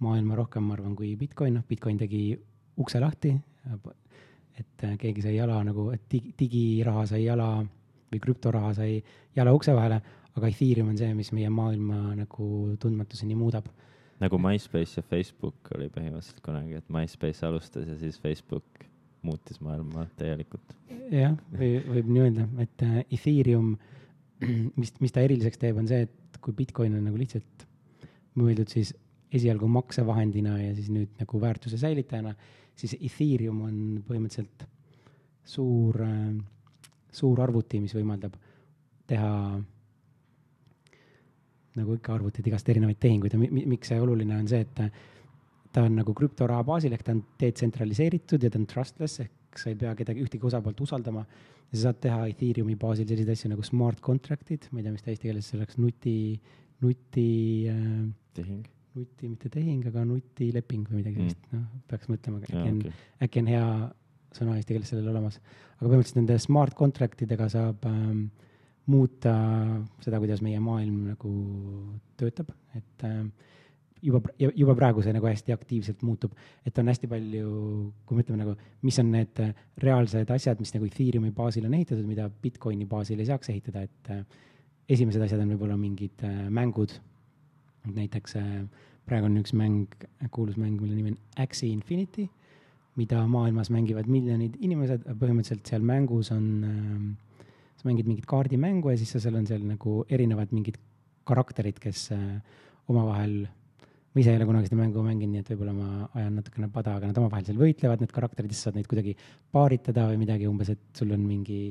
maailma rohkem, ma arvan, kui Bitcoin, noh, Bitcoin tegi ukse lahti, et äh, keegi sai jala nagu, et digi, digiraha sai jala või krüptoraha sai jala ukse vahele, aga Ethereum on see, mis meie maailma nagu tundmatuseni muudab nagu MySpace ja Facebook oli põhimõtteliselt kunagi, et MySpace alustas ja siis Facebook muutis maailma täielikult. jah, või võib nii öelda, et äh, Ethereum, mis, mis ta eriliseks teeb, on see, et kui Bitcoin on nagu lihtsalt mõeldud siis esialgu maksevahendina ja siis nüüd nagu väärtuse säilitajana, siis Ethereum on põhimõtteliselt suur, äh, suur arvuti, mis võimaldab teha nagu ikka arvutid igast erinevaid tehinguid ja mi miks see oluline on see, et ta on nagu krüptoraha baasil ehk ta on detsentraliseeritud ja ta on trustless ehk sa ei pea kedagi, ühtegi osapoolt usaldama. ja sa saad teha Ethereumi baasil selliseid asju nagu smart contract'id, ma ei tea, mis ta eesti keeles selleks nuti, nuti äh,. tehing. nuti, mitte tehing, aga nutileping või midagi sellist mm., noh, peaks mõtlema, äkki on okay., äkki on hea sõna eesti keeles sellele olemas. aga põhimõtteliselt nende smart contract idega saab ähm, muuta seda, kuidas meie maailm nagu töötab, et äh, juba, juba praegu see nagu hästi aktiivselt muutub, et on hästi palju, kui me ütleme nagu, mis on need reaalsed asjad, mis nagu Ethereumi baasil on ehitatud, mida Bitcoini baasil ei saaks ehitada, et äh, esimesed asjad on võib-olla mingid äh, mängud. näiteks praegu on üks mäng, kuulus mäng, mille nimi on Axie Infinity, mida maailmas mängivad miljonid inimesed, põhimõtteliselt seal mängus on äh, sa mängid mingit kaardimängu ja siis seal on seal nagu erinevad mingid karakterid, kes äh, omavahel, ma ise ei ole kunagi seda mängu mänginud, nii et võib-olla ma ajan natukene pada, aga nad omavahel seal võitlevad, need karakterid, siis saad neid kuidagi paaritada või midagi umbes, et sul on mingi,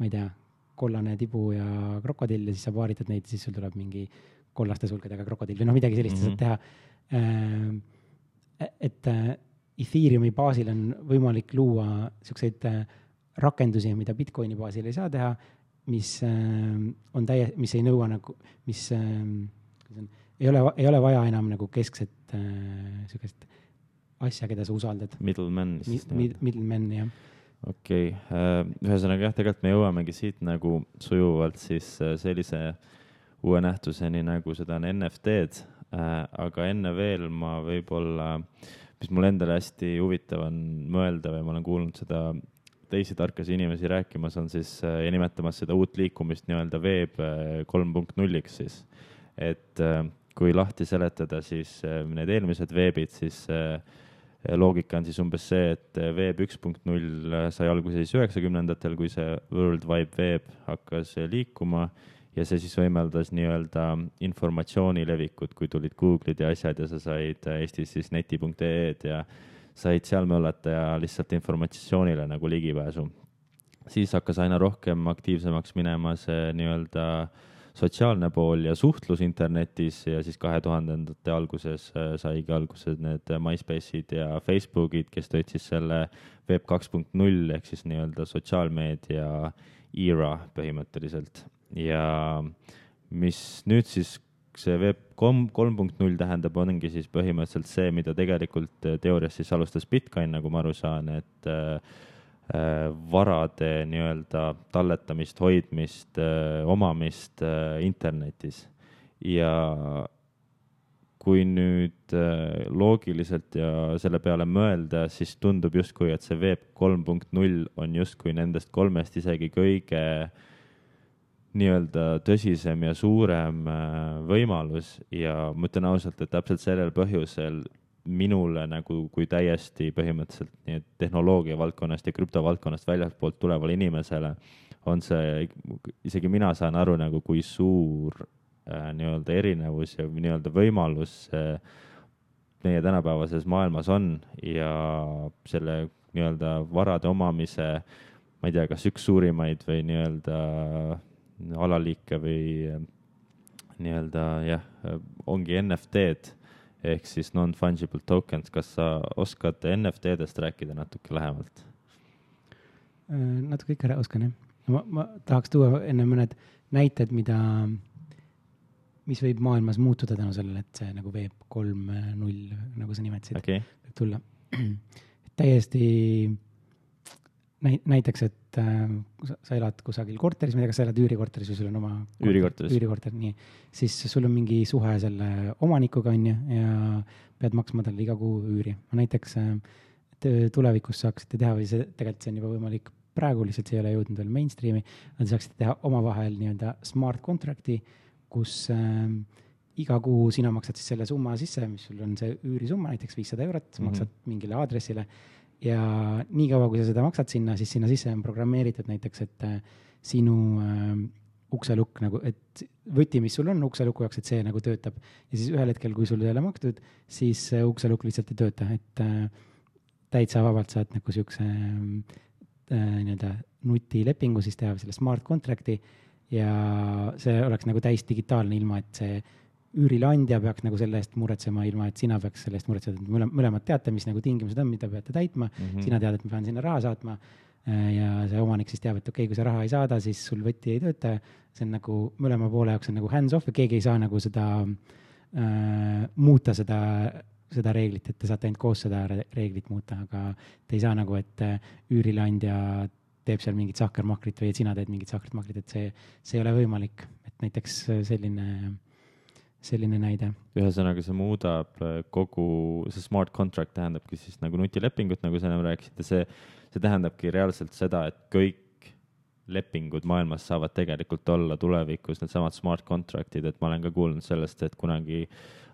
ma ei tea, kollane tibu ja krokodill ja siis sa paaritad neid, siis sul tuleb mingi kollaste sulgedega krokodill või noh, midagi sellist mm -hmm. saad mhm. teha. Äh, et äh, Ethereumi baasil on võimalik luua siukseid rakendusi, mida Bitcoini baasil ei saa teha mis ähm, on täie-, mis ei nõua nagu, mis ähm, ei ole, ei ole vaja enam nagu keskset äh, sihukest asja, keda sa usaldad. Middleman siis Mid,. Middleman, jah. okei okay., äh, ühesõnaga jah, tegelikult me jõuamegi siit nagu sujuvalt siis äh, sellise uue nähtuseni, nagu seda on NFT-d, aga enne veel ma võib-olla, mis mul endale hästi huvitav on mõelda või ma olen kuulnud seda teisi tarkasi inimesi rääkimas, on siis äh, ja nimetamas seda uut liikumist nii-öelda veeb äh, kolm punkt nulliks siis. et äh, kui lahti seletada, siis need eelmised veebid, siis loogika on siis umbes see, et veeb üks punkt null sai alguse siis üheksakümnendatel, kui see World Wide Web hakkas liikuma ja see siis võimaldas nii-öelda informatsiooni levikut, kui tulid Google'id ja asjad ja sa said Eestis siis neti.ee-d ja said seal möllata ja lihtsalt informatsioonile nagu ligipääsu. siis hakkas aina rohkem aktiivsemaks minema see nii-öelda sotsiaalne pool ja suhtlus internetis ja siis kahe tuhandendate alguses äh, saigi alguse need MySpace'id ja Facebookid, kes tõid siis selle Web kaks punkt null ehk siis nii-öelda sotsiaalmeedia era põhimõtteliselt ja mis nüüd siis see Web kolm, kolm punkt null tähendab, ongi siis põhimõtteliselt see, mida tegelikult äh, teoorias siis alustas Bitcoin, nagu ma aru saan, et äh, äh varade nii-öelda talletamist, hoidmist äh,, omamist äh, internetis. ja kui nüüd äh, loogiliselt ja selle peale mõelda, siis tundub justkui, et see Web kolm punkt null on justkui nendest kolmest isegi kõige nii-öelda tõsisem ja suurem äh, võimalus. Ja ma ütlen ausalt, et täpselt sellel põhjusel minule nagu kui täiesti põhimõtteliselt nii tehnoloogia valdkonnast ja krüptovaldkonnast väljastpoolt tulevale inimesele on see, isegi mina saan aru nagu, kui suur äh, nii-öelda erinevus ja nii-öelda võimalus äh, meie tänapäevases maailmas on. Ja selle nii-öelda varade omamise, ma ei tea, kas üks suurimaid või nii-öelda alaliike või äh, nii-öelda jah, ongi NFT-d ehk siis non-fungible tokens, kas sa oskad NFT-dest rääkida natuke lähemalt? Äh, natuke ikka oskan jah. ma, ma tahaks tuua enne mõned näited, mida, mis võib maailmas muutuda tänu sellele, et see nagu Web kolm null, nagu sa nimetasid okay., võib tulla. täiesti näiteks, et äh, sa, elad kusagil korteris, ma ei tea, kas sa elad üürikorteris või sul on oma üürikorteris, üürikorter, nii, siis sul on mingi suhe selle omanikuga, on ju, ja pead maksma talle iga kuu üüri. näiteks äh, tulevikus saaksite teha või see, tegelikult see on juba võimalik praegu, lihtsalt see ei ole jõudnud veel mainstream'i, te saaksite teha omavahel nii-öelda smart contract'i, kus äh, iga kuu sina maksad siis selle summa sisse, mis sul on see üürisumma, näiteks viissada eurot mm, -hmm. maksad mingile aadressile ja niikaua, kui sa seda maksad sinna, siis sinna sisse on programmeeritud näiteks, et äh, sinu äh, ukselukk nagu, et võti, mis sul on ukseluku jaoks, et see nagu töötab. ja siis ühel hetkel, kui sul ei ole makstud, siis see ukselukk lihtsalt ei tööta, et äh, täitsa vabalt saad nagu siukse äh, nii-öelda nutilepingu siis teha, selle smart contract'i ja see oleks nagu täis digitaalne, ilma et see üürileandja peaks nagu selle eest muretsema, ilma et sina peaks selle eest muretsema, et mõlemad, mõlemad teate, mis nagu tingimused on, mida peate täitma mm. -hmm. sina tead, et ma pean sinna raha saatma. Äh, ja see omanik siis teab, et okei okay,, kui sa raha ei saada, siis sul võti ei tööta. see on nagu mõlema poole jaoks on nagu hands off ja keegi ei saa nagu seda äh,, muuta seda seda reeglit, et te saate ainult koos seda reeglit muuta, aga te ei saa nagu, et äh, üürileandja teeb seal mingit sahkermahkrit või et sina teed mingit sahkermahkrit, et see, see ei ole võimalik, et näiteks selline selline näide. ühesõnaga, see muudab äh, kogu, see smart contract tähendabki siis nagu nutilepingut, nagu sa ennem rääkisid ja see, see tähendabki reaalselt seda, et kõik lepingud maailmas saavad tegelikult olla tulevikus needsamad smart contract'id, et ma olen ka kuulnud sellest, et kunagi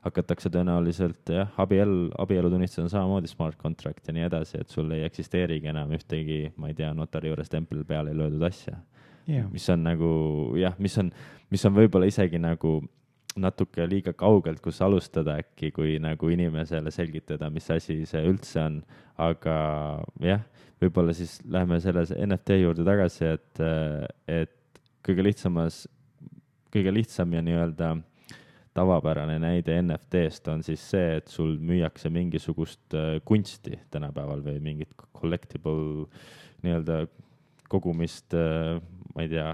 hakatakse tõenäoliselt jah, abielu, abielutunnistus on samamoodi smart contract ja nii edasi, et sul ei eksisteerigi enam ühtegi, ma ei tea, notari juures tempel peale löödud asja yeah.. mis on nagu jah, mis on, mis on võib-olla isegi nagu natuke liiga kaugelt, kus alustada äkki, kui nagu inimesele selgitada, mis asi see üldse on. aga jah, võib-olla siis läheme selle NFT juurde tagasi, et, et kõige lihtsamas, kõige lihtsam ja nii-öelda tavapärane näide NFT-st on siis see, et sul müüakse mingisugust äh, kunsti tänapäeval või mingit collectible nii-öelda kogumist, äh, ma ei tea,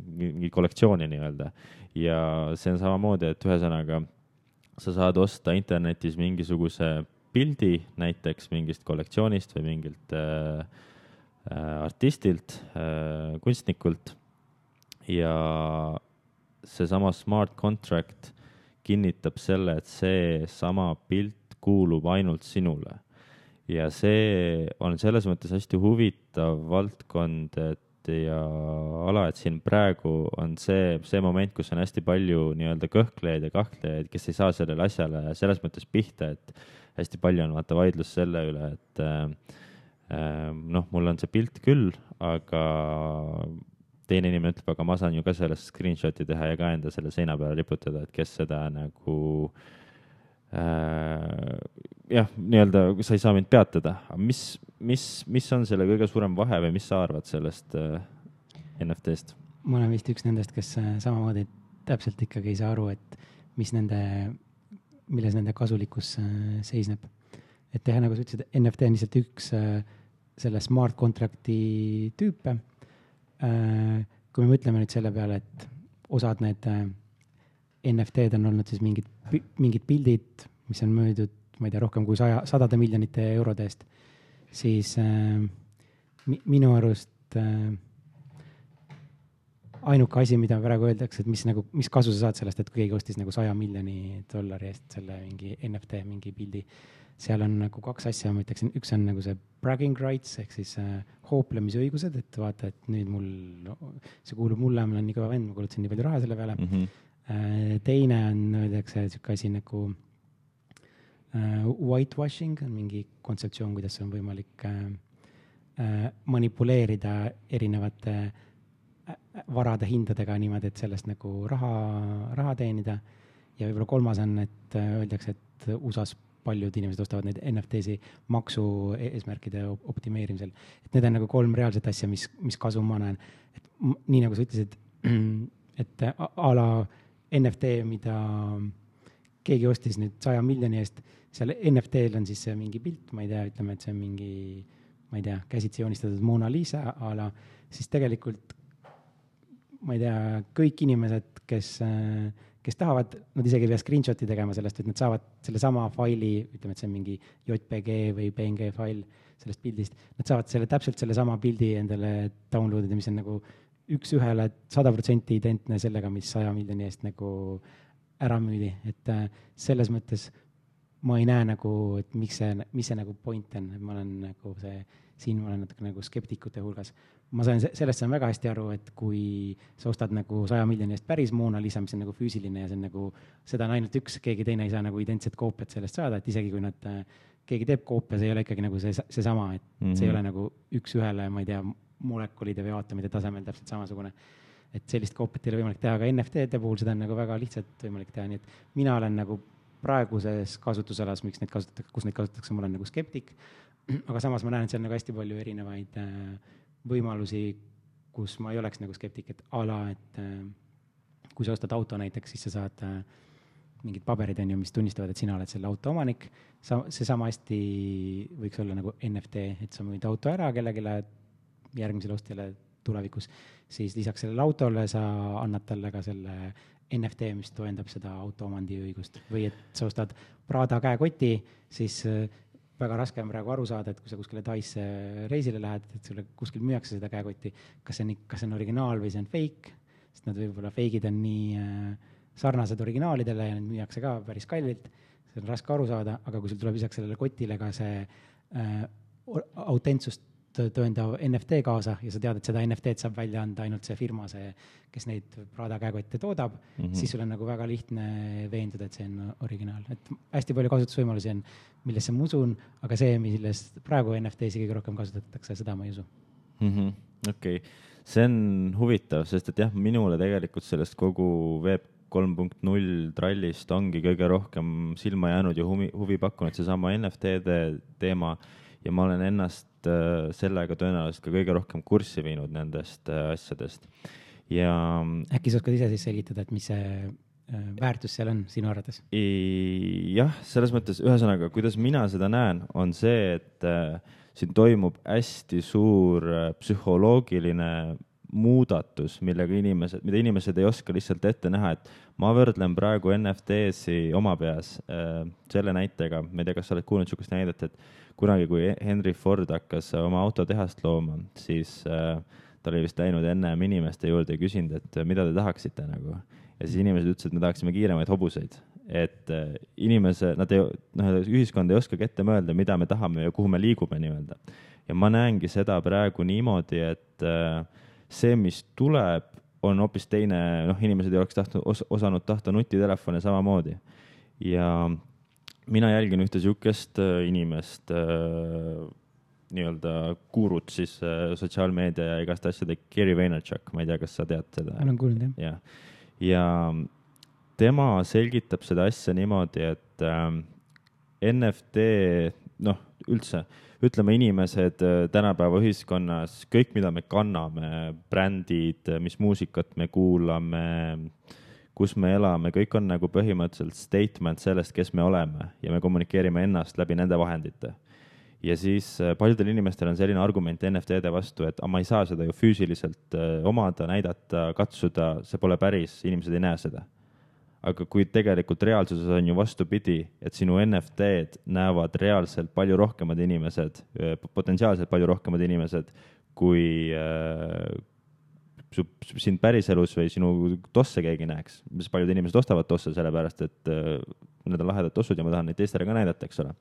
mingi kollektsiooni nii-öelda ja see on samamoodi, et ühesõnaga sa saad osta internetis mingisuguse pildi näiteks mingist kollektsioonist või mingilt äh, äh, artistilt äh,, kunstnikult ja seesama smart contract kinnitab selle, et seesama pilt kuulub ainult sinule. ja see on selles mõttes hästi huvitav valdkond, et ja ala, et siin praegu on see, see moment, kus on hästi palju nii-öelda kõhklejaid ja kahtlejaid, kes ei saa sellele asjale selles mõttes pihta, et hästi palju on vaata vaidlus selle üle, et äh, noh, mul on see pilt küll, aga teine inimene ütleb, aga ma saan ju ka sellest screenshot'i teha ja ka enda selle seina peale riputada, et kes seda nagu äh, jah, nii-öelda sa ei saa mind peatada, mis, mis, mis on selle kõige suurem vahe või mis sa arvad sellest äh, NFT-st? ma olen vist üks nendest, kes äh, samamoodi täpselt ikkagi ei saa aru, et mis nende, milles nende kasulikkus äh, seisneb. et jah, nagu sa ütlesid, NFT on lihtsalt üks selle smart contract'i tüüpe kui me mõtleme nüüd selle peale, et osad need NFT-d on olnud siis mingid, mingid pildid, mis on müüdud ma ei tea, rohkem kui saja, sadade miljonite eurode eest, siis äh, mi, minu arust äh, ainuke asi, mida praegu öeldakse, et mis nagu, mis kasu sa saad sellest, et keegi ostis nagu saja miljoni dollari eest selle mingi NFT mingi pildi. seal on nagu kaks asja, ma ütleksin, üks on nagu see bragging rights ehk siis äh, hooplemisõigused, et vaata, et nüüd mul no,, see kuulub mulle, ma olen nii kõva vend, ma kulutasin nii palju raha selle peale mm. -hmm. teine on, öeldakse sihuke asi nagu uh, whitewashing on mingi kontseptsioon, kuidas on võimalik uh, uh, manipuleerida erinevate varade hindadega niimoodi, et sellest nagu raha, raha teenida. ja võib-olla kolmas on, et öeldakse, et USA-s paljud inimesed ostavad neid NFT-si maksu e-, eesmärkide optimeerimisel. et need on nagu kolm reaalset asja, mis, mis kasu ma näen. et nii nagu sa ütlesid, et a la NFT, mida keegi ostis nüüd saja miljoni eest, seal NFT-l on siis mingi pilt, ma ei tea, ütleme, et see on mingi, ma ei tea, käsitsi joonistatud Mona Lisa a la, siis tegelikult ma ei tea, kõik inimesed, kes kes tahavad, nad isegi ei pea screenshot'i tegema sellest, et nad saavad sellesama faili, ütleme, et see on mingi JPG või PNG fail sellest pildist, nad saavad selle, täpselt sellesama pildi endale download ida, mis on nagu üks-ühele sada protsenti identne sellega, mis saja miljoni eest nagu ära müüdi, et äh, selles mõttes ma ei näe nagu, et miks see, mis see nagu point on, et ma olen nagu see, siin ma olen natuke nagu skeptikute hulgas ma sain, sellest saan väga hästi aru, et kui sa ostad nagu saja miljoni eest päris Mona Lisa, mis on nagu füüsiline ja see on nagu, seda on ainult üks, keegi teine ei saa nagu identset koopiat sellest saada, et isegi kui nad, keegi teeb koopia, see ei ole ikkagi nagu see, seesama, et mm -hmm. see ei mhm. ole nagu üks-ühele, ma ei tea, molekulide või aatomide tasemel täpselt samasugune. et sellist koopiat ei ole võimalik teha, aga NFT-de puhul seda on nagu väga lihtsalt võimalik teha, nii et mina olen nagu praeguses kasutusalas, miks neid kasutatakse, kus neid kasutatakse, ma olen nagu skeptik. aga samas ma näen, seal nagu hästi palju erinevaid äh, võimalusi, kus ma ei oleks nagu skeptik, et a la, et äh, kui sa ostad auto näiteks, siis sa saad äh, mingid paberid, on ju, mis tunnistavad, et sina oled selle auto omanik. sa, see sama hästi võiks olla nagu NFT, et sa müüd auto ära kellelegi järgmisele ostjale tulevikus, siis lisaks sellele autole sa annad talle ka selle NFT, mis toendab seda auto omandiõigust või et sa ostad Prada käekoti, siis äh, väga raske on praegu aru saada, et kui sa kuskile Taisse reisile lähed, et sulle kuskil müüakse seda käekotti, kas see on, kas see on originaal või see on fake, sest nad võib-olla fake'id on nii äh, sarnased originaalidele ja neid müüakse ka päris kallilt, see on raske aru saada, aga kui sul tuleb lisaks sellele kotile ka see äh, autentsust tõendav NFT kaasa ja sa tead, et seda NFT-d saab välja anda ainult see firma, see, kes neid Prada käekotte toodab mm, -hmm. siis sul on nagu väga lihtne veenduda, et see on originaal, et hästi palju kasutusvõimalusi on, millesse ma usun, aga see, millest praegu NFT-si kõige rohkem kasutatakse, seda ma ei usu mm -hmm.. okei okay., see on huvitav, sest et jah, minule tegelikult sellest kogu veeb kolm punkt null trallist ongi kõige rohkem silma jäänud ja huvi, huvi pakkunud seesama NFT-de teema ja ma olen ennast Äh, sellega tõenäoliselt ka kõige rohkem kurssi viinud nendest äh, asjadest ja. äkki sa oskad ise siis selgitada, et mis see äh, väärtus seal on sinu arvates? jah, selles mõttes, ühesõnaga, kuidas mina seda näen, on see, et siin toimub hästi suur psühholoogiline muudatus, millega inimesed, mida inimesed ei oska lihtsalt ette näha, et ma võrdlen praegu NFT-si oma peas äh, selle näitega, ma ei tea, kas sa oled kuulnud niisugust näidet, et kunagi, kui Henry Ford hakkas oma autotehast looma, siis äh, ta oli vist läinud ennem inimeste juurde ja küsinud, et äh, mida te tahaksite nagu. ja siis inimesed ütlesid, et me tahaksime kiiremaid hobuseid. et äh, inimese, nad ei, noh, ühiskond ei oskagi ette mõelda, mida me tahame ja kuhu me liigume nii-öelda. ja ma näengi seda praegu niimoodi, et äh, see, mis tuleb, on hoopis teine, noh, inimesed ei oleks tahtnud os,, osanud tahta nutitelefone samamoodi. ja mina jälgin ühte sihukest äh, inimest äh,, nii-öelda gurut siis äh, sotsiaalmeedia ja igaste asjade, Gary Vaynerchuk, ma ei tea, kas sa tead seda? olen kuulnud, jah. ja, ja tema selgitab seda asja niimoodi, et äh, NFT, noh, üldse, ütleme, inimesed äh, tänapäeva ühiskonnas, kõik, mida me kanname, brändid, mis muusikat me kuulame äh,, kus me elame, kõik on nagu põhimõtteliselt statement sellest, kes me oleme ja me kommunikeerime ennast läbi nende vahendite. ja siis äh, paljudel inimestel on selline argument NFT-de vastu, et aga ma ei saa seda ju füüsiliselt äh, omada, näidata, katsuda, see pole päris, inimesed ei näe seda. Aga kui tegelikult reaalsuses on ju vastupidi, et sinu NFT-d näevad reaalselt palju rohkemad inimesed, äh, potentsiaalselt palju rohkemad inimesed, kui, su, sind päriselus või sinu tosse keegi näeks, mis paljud inimesed ostavad tosse sellepärast, et äh, need on lahedad tossud ja ma tahan neid teistele ka näidata, eks ole.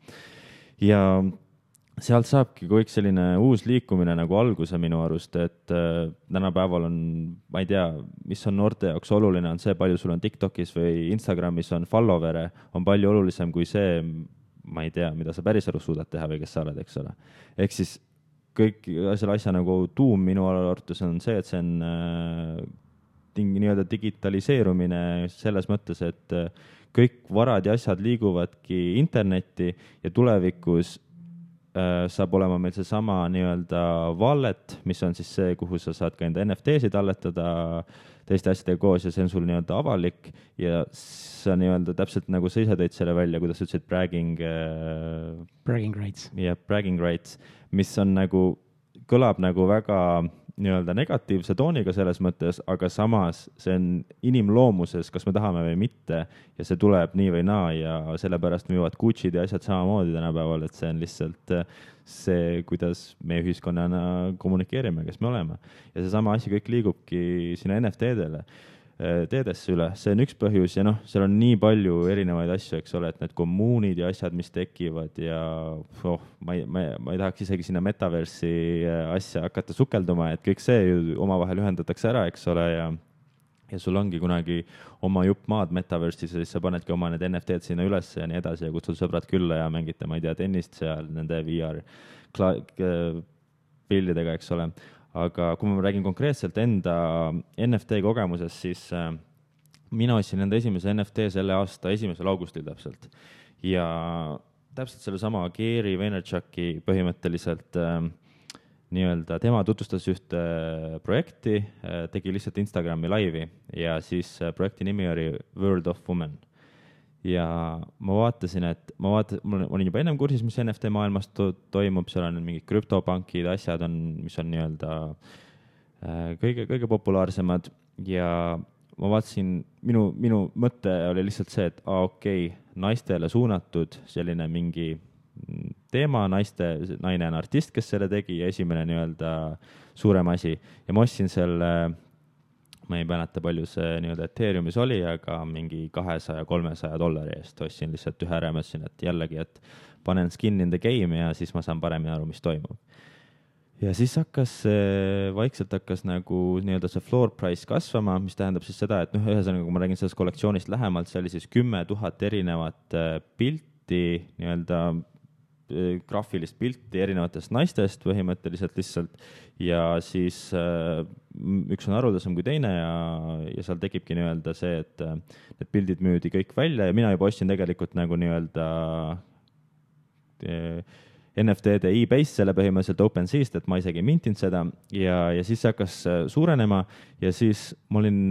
ja sealt saabki kõik selline uus liikumine nagu alguse minu arust, et äh, tänapäeval on, ma ei tea, mis on noorte jaoks oluline, on see, palju sul on Tiktokis või Instagramis on follower'e, on palju olulisem kui see, ma ei tea, mida sa päriselus suudad teha või kes sa oled, eks ole. ehk siis kõik selle asja nagu tuum minu arvates on see, et see on äh, nii-öelda digitaliseerumine selles mõttes, et äh, kõik varad ja asjad liiguvadki internetti ja tulevikus saab olema meil seesama nii-öelda wallet, mis on siis see, kuhu sa saad ka enda NFT-sid talletada teiste asjadega koos ja see on sul nii-öelda avalik ja sa nii-öelda täpselt nagu sa ise tõid selle välja, kuidas sa ütlesid, bragging äh,. Bragging rights. jah bragging rights, mis on nagu, kõlab nagu väga nii-öelda negatiivse tooniga selles mõttes, aga samas see on inimloomuses, kas me tahame või mitte ja see tuleb nii või naa ja sellepärast müüvad Gucci'd ja asjad samamoodi tänapäeval, et see on lihtsalt äh, see, kuidas me ühiskonnana kommunikeerime, kes me oleme. ja seesama asi kõik liigubki sinna NFT-dele teedesse üle, see on üks põhjus ja noh, seal on nii palju erinevaid asju, eks ole, et need kommuunid ja asjad, mis tekivad ja oh, ma ei, ma ei, ma ei tahaks isegi sinna metaversi äh, asja hakata sukelduma, et kõik see ju omavahel ühendatakse ära, eks ole, ja ja sul ongi kunagi oma jupp maad metaversis ja siis sa panedki oma need NFT-d sinna ülesse ja nii edasi ja kutsud sõbrad külla ja mängite, ma ei tea, tennist seal nende VR pillidega, eks ole aga kui ma räägin konkreetselt enda NFT kogemusest, siis äh, mina ostsin enda esimese NFT selle aasta esimesel augustil täpselt. Ja täpselt sellesama Gary Vaynerchuki põhimõtteliselt äh, nii-öelda, tema tutvustas ühte projekti äh,, tegi lihtsalt Instagrami laivi ja siis äh, projekti nimi oli World of Women ja ma vaatasin, et ma vaatasin, ma olin juba ennem kursis, mis NFT maailmas to toimub, seal on mingid krüptopankid, asjad on, mis on nii-öelda äh, kõige, kõige populaarsemad. Ja ma vaatasin, minu, minu mõte oli lihtsalt see, et aa, okei okay,, naistele suunatud selline mingi teema, naiste, naine on artist, kes selle tegi ja esimene nii-öelda suurem asi. Ja ma ostsin selle ma ei mäleta, palju see nii-öelda Ethereumis oli, aga mingi kahesaja, kolmesaja dollari eest ostsin lihtsalt ühe ära ja mõtlesin, et jällegi, et panen skin in the game ja siis ma saan paremini aru, mis toimub. ja siis hakkas vaikselt hakkas nagu nii-öelda see floor price kasvama, mis tähendab siis seda, et noh, ühesõnaga, kui ma räägin sellest kollektsioonist lähemalt, see oli siis kümme tuhat erinevat äh, pilti nii-öelda Äh, graafilist pilti erinevatest naistest põhimõtteliselt lihtsalt ja siis äh, üks on haruldasem kui teine ja, ja seal tekibki nii-öelda see, et äh, need pildid müüdi kõik välja ja mina juba ostsin tegelikult nagu nii-öelda NFT-de e-base selle põhimõtteliselt OpenSea'st, et ma isegi ei mintinud seda. Ja, ja siis see hakkas suurenema ja siis ma olin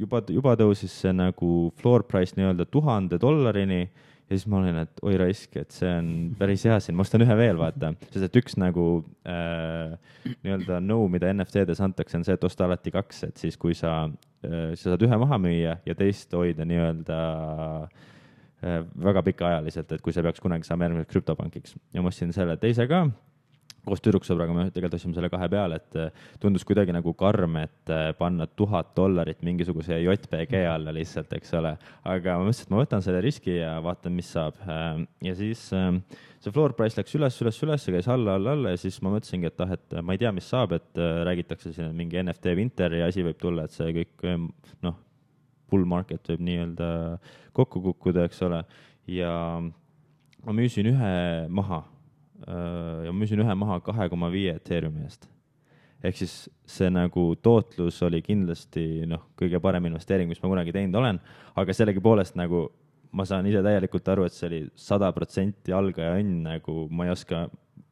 juba, juba tõusis see nagu floor price nii-öelda tuhande dollarini ja siis ma olin, et oi raisk, et see on päris hea siin, ma ostan ühe veel, vaata. sest et üks nagu äh, nii-öelda nõu, mida NFT-des antakse, on see, et osta alati kaks, et siis kui sa äh,, sa saad ühe maha müüa ja teist hoida nii-öelda äh, väga pikaajaliselt, et kui sa peaks kunagi saama järgmiseks krüptopankiks. ja ma ostsin selle teise ka koos tüdruksõbraga me tegelikult ostsime selle kahe peale, et äh, tundus kuidagi nagu karm, et äh, panna tuhat dollarit mingisuguse JPG alla lihtsalt, eks ole. aga ma mõtlesin, et ma võtan selle riski ja vaatan, mis saab. Ähm, ja siis ähm, see floor price läks üles, üles, üles, käis alla, alla, alla ja siis ma mõtlesingi, et ah, et ma ei tea, mis saab, et äh, räägitakse siin, et mingi NFT Winteri asi võib tulla, et see kõik noh, bull market võib nii-öelda kokku kukkuda, eks ole. ja ma müüsin ühe maha Äh, ja müüsin ühe maha kahe koma viie Ethereumi eest. ehk siis see nagu tootlus oli kindlasti noh, kõige parem investeering, mis ma kunagi teinud olen, aga sellegipoolest nagu ma saan ise täielikult aru, et see oli sada protsenti algaja õnn, nagu ma ei oska,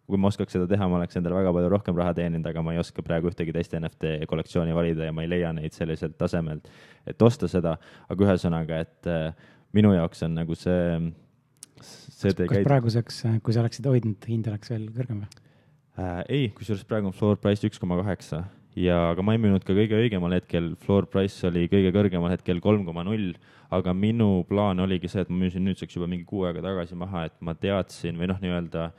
kui ma oskaks seda teha, ma oleks endale väga palju rohkem raha teeninud, aga ma ei oska praegu ühtegi teist NFT kollektsiooni valida ja ma ei leia neid selliselt tasemelt, et osta seda, aga ühesõnaga, et äh, minu jaoks on nagu see see kas käid... praeguseks, kui sa oleksid hoidnud, hind oleks veel kõrgem või äh,? ei, kusjuures praegu on floor price üks koma kaheksa ja, aga ma ei müünud ka kõige õigemal hetkel, floor price oli kõige kõrgemal hetkel kolm koma null, aga minu plaan oligi see, et ma müüsin nüüdseks juba mingi kuu aega tagasi maha, et ma teadsin või noh, nii-öelda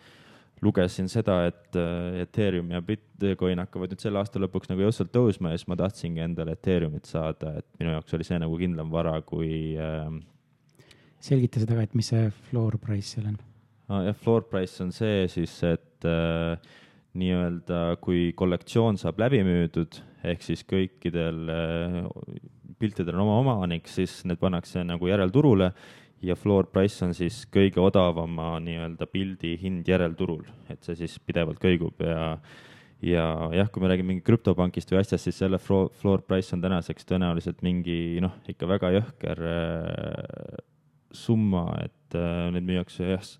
lugesin seda, et Ethereum ja Bitcoin hakkavad nüüd selle aasta lõpuks nagu jõudsalt tõusma ja siis ma tahtsingi endale Ethereumit saada, et minu jaoks oli see nagu kindlam vara kui äh, selgita seda ka, et mis see floor price seal on ah,. jah, floor price on see siis, et äh, nii-öelda kui kollektsioon saab läbi müüdud, ehk siis kõikidel äh, piltidel on oma omanik, siis need pannakse nagu järelturule ja floor price on siis kõige odavama nii-öelda pildi hind järelturul, et see siis pidevalt kõigub ja ja jah, kui me räägime mingi krüptopankist või asjast, siis selle floor, floor price on tänaseks tõenäoliselt mingi noh, ikka väga jõhker äh, summa, et äh, neid müüakse jah,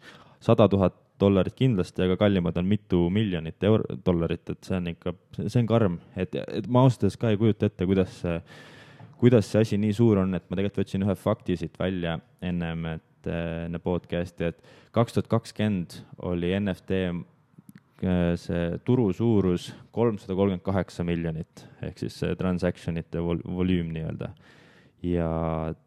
sada tuhat dollarit kindlasti, aga kallimad on mitu miljonit euro, dollarit, et see on ikka, see on karm, et, et ma ausalt öeldes ka ei kujuta ette, kuidas see kuidas see asi nii suur on, et ma tegelikult võtsin ühe fakti siit välja ennem, et äh, enne podcast'i, et kaks tuhat kakskümmend oli NFT äh, see turu suurus kolmsada kolmkümmend kaheksa miljonit ehk siis transaction ite vol volüüm nii-öelda. Ja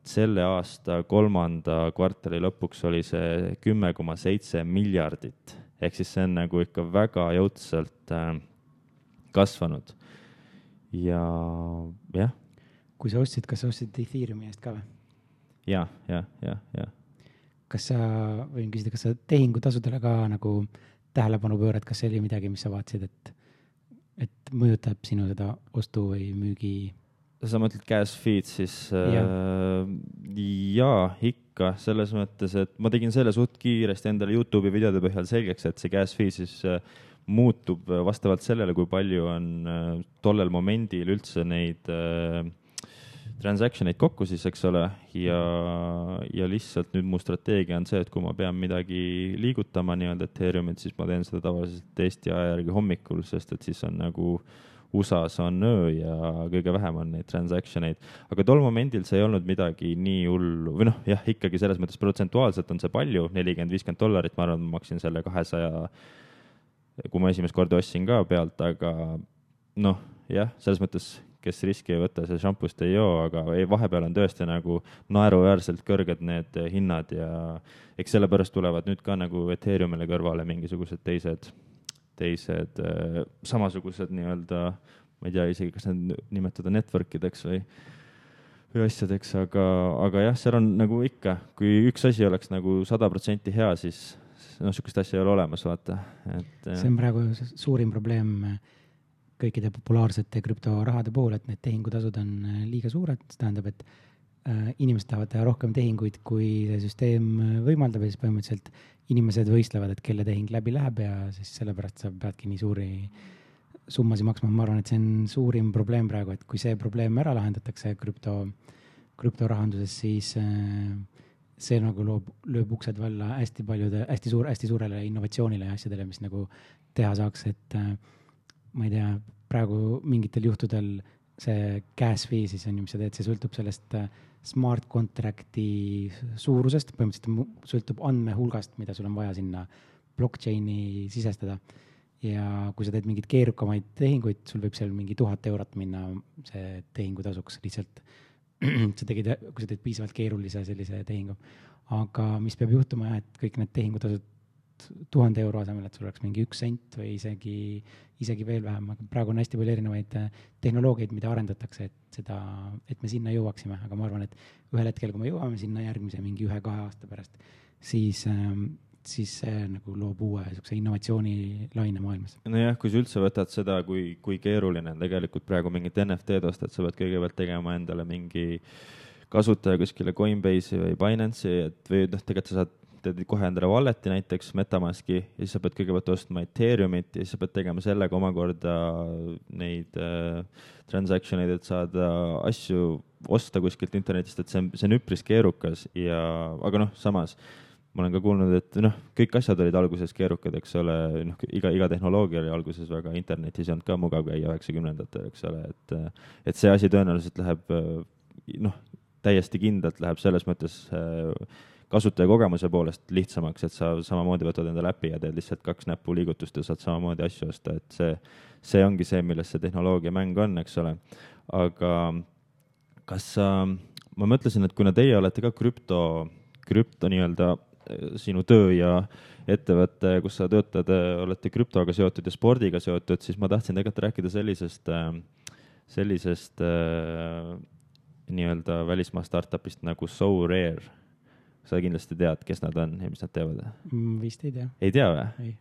selle aasta kolmanda kvartali lõpuks oli see kümme koma seitse miljardit ehk siis see on nagu ikka väga jõudsalt äh, kasvanud. ja jah kui sa ostsid, kas sa ostsid Ethereumi eest ka või? ja, ja, ja, ja. kas sa, võin küsida, kas sa tehingutasudele ka nagu tähelepanu pöörad, kas see oli midagi, mis sa vaatasid, et, et mõjutab sinu seda ostu või müügi? Sa mõtled gas feed siis ja. äh, jaa, ikka selles mõttes, et ma tegin selle suht kiiresti endale Youtube'i videode põhjal selgeks, et see gas feed siis äh, muutub vastavalt sellele, kui palju on äh, tollel momendil üldse neid äh, transaction eid kokku siis, eks ole, ja, ja lihtsalt nüüd mu strateegia on see, et kui ma pean midagi liigutama nii-öelda Ethereumit, siis ma teen seda tavaliselt Eesti aja järgi hommikul, sest et siis on nagu USA-s on öö ja kõige vähem on neid transaction eid. aga tol momendil see ei olnud midagi nii hullu või noh, jah, ikkagi selles mõttes protsentuaalselt on see palju, nelikümmend, viiskümmend dollarit, ma arvan, ma maksin selle kahesaja, kui ma esimest korda ostsin ka pealt, aga noh, jah, selles mõttes kes riski ei võta, see šampust ei joo, aga ei, vahepeal on tõesti nagu naeruväärselt kõrged need hinnad ja eks sellepärast tulevad nüüd ka nagu Ethereumile kõrvale mingisugused teised, teised äh, samasugused nii-öelda, ma ei tea isegi, kas need nimetada network ideks või või asjadeks, aga, aga jah, seal on nagu ikka, kui üks asi oleks nagu sada protsenti hea, siis noh, niisugust asja ei ole olemas, vaata, et. see on praegu suurim probleem kõikide populaarsete krüptorahade puhul, et need tehingutasud on äh, liiga suured, see tähendab, et äh, inimesed tahavad teha rohkem tehinguid, kui see süsteem äh, võimaldab ja siis põhimõtteliselt inimesed võistlevad, et kelle tehing läbi läheb ja siis sellepärast sa peadki nii suuri summasid maksma, ma arvan, et see on suurim probleem praegu, et kui see probleem ära lahendatakse krüpto, krüptorahanduses, siis see nagu loob, lööb uksed valla hästi paljude, hästi suur, hästi suurele innovatsioonile ja asjadele, mis nagu teha saaks, et äh, ma ei tea, praegu mingitel juhtudel see gas fee siis on ju, mis sa teed, see sõltub sellest äh, smart contract'i suurusest, põhimõtteliselt sõltub andmehulgast, mida sul on vaja sinna blockchain'i sisestada. ja kui sa teed mingeid keerukamaid tehinguid, sul võib seal mingi tuhat eurot minna see tehingutasuks lihtsalt. sa tegid, kui sa teed piisavalt keerulise sellise tehingu. aga mis peab juhtuma jah, et kõik need tehingutasud tuhande euro asemel, et sul oleks mingi üks sent või isegi, isegi veel vähem, aga praegu on hästi palju erinevaid äh, tehnoloogiaid, mida arendatakse, et seda, et me sinna jõuaksime, aga ma arvan, et ühel hetkel, kui me jõuame sinna järgmise mingi ühe-kahe aasta pärast, siis ähm, siis see nagu loob uue niisuguse innovatsioonilaine maailmas. nojah, kui sa üldse võtad seda, kui, kui keeruline on tegelikult praegu mingit NFT-d osta, et sa pead kõigepealt tegema endale mingi kasutaja kuskile Coinbase'i või Binance'i, et või noh, tegelikult sa saad teed kohe endale wallet'i näiteks, Metamaski, ja siis sa pead kõigepealt ostma Ethereumit ja siis sa pead tegema sellega omakorda neid äh, transaction eid, et saada asju osta kuskilt internetist, et see on, see on üpris keerukas ja, aga noh, samas ma olen ka kuulnud, et noh, kõik asjad olid alguses keerukad, eks ole, noh, iga, iga tehnoloogia oli alguses väga, internetis ei olnud ka mugav käia üheksakümnendatel, eks ole, et et see asi tõenäoliselt läheb noh, täiesti kindlalt läheb selles mõttes äh, kasutajakogemuse poolest lihtsamaks, et sa samamoodi võtad endale äpi ja teed lihtsalt kaks näpuliigutust ja saad samamoodi asju osta, et see, see ongi see, milles see tehnoloogiamäng on, eks ole. aga kas sa, ma mõtlesin, et kuna teie olete ka krüpto, krüpto nii-öelda eh, sinu töö ja ettevõte, kus sa töötad, eh, olete krüptoga seotud ja spordiga seotud, siis ma tahtsin tegelikult rääkida sellisest, eh, sellisest nii-öelda välismaa startup'ist nagu So Rare sa kindlasti tead, kes nad on ja mis nad teevad mm,? vist ei tea. ei tea või?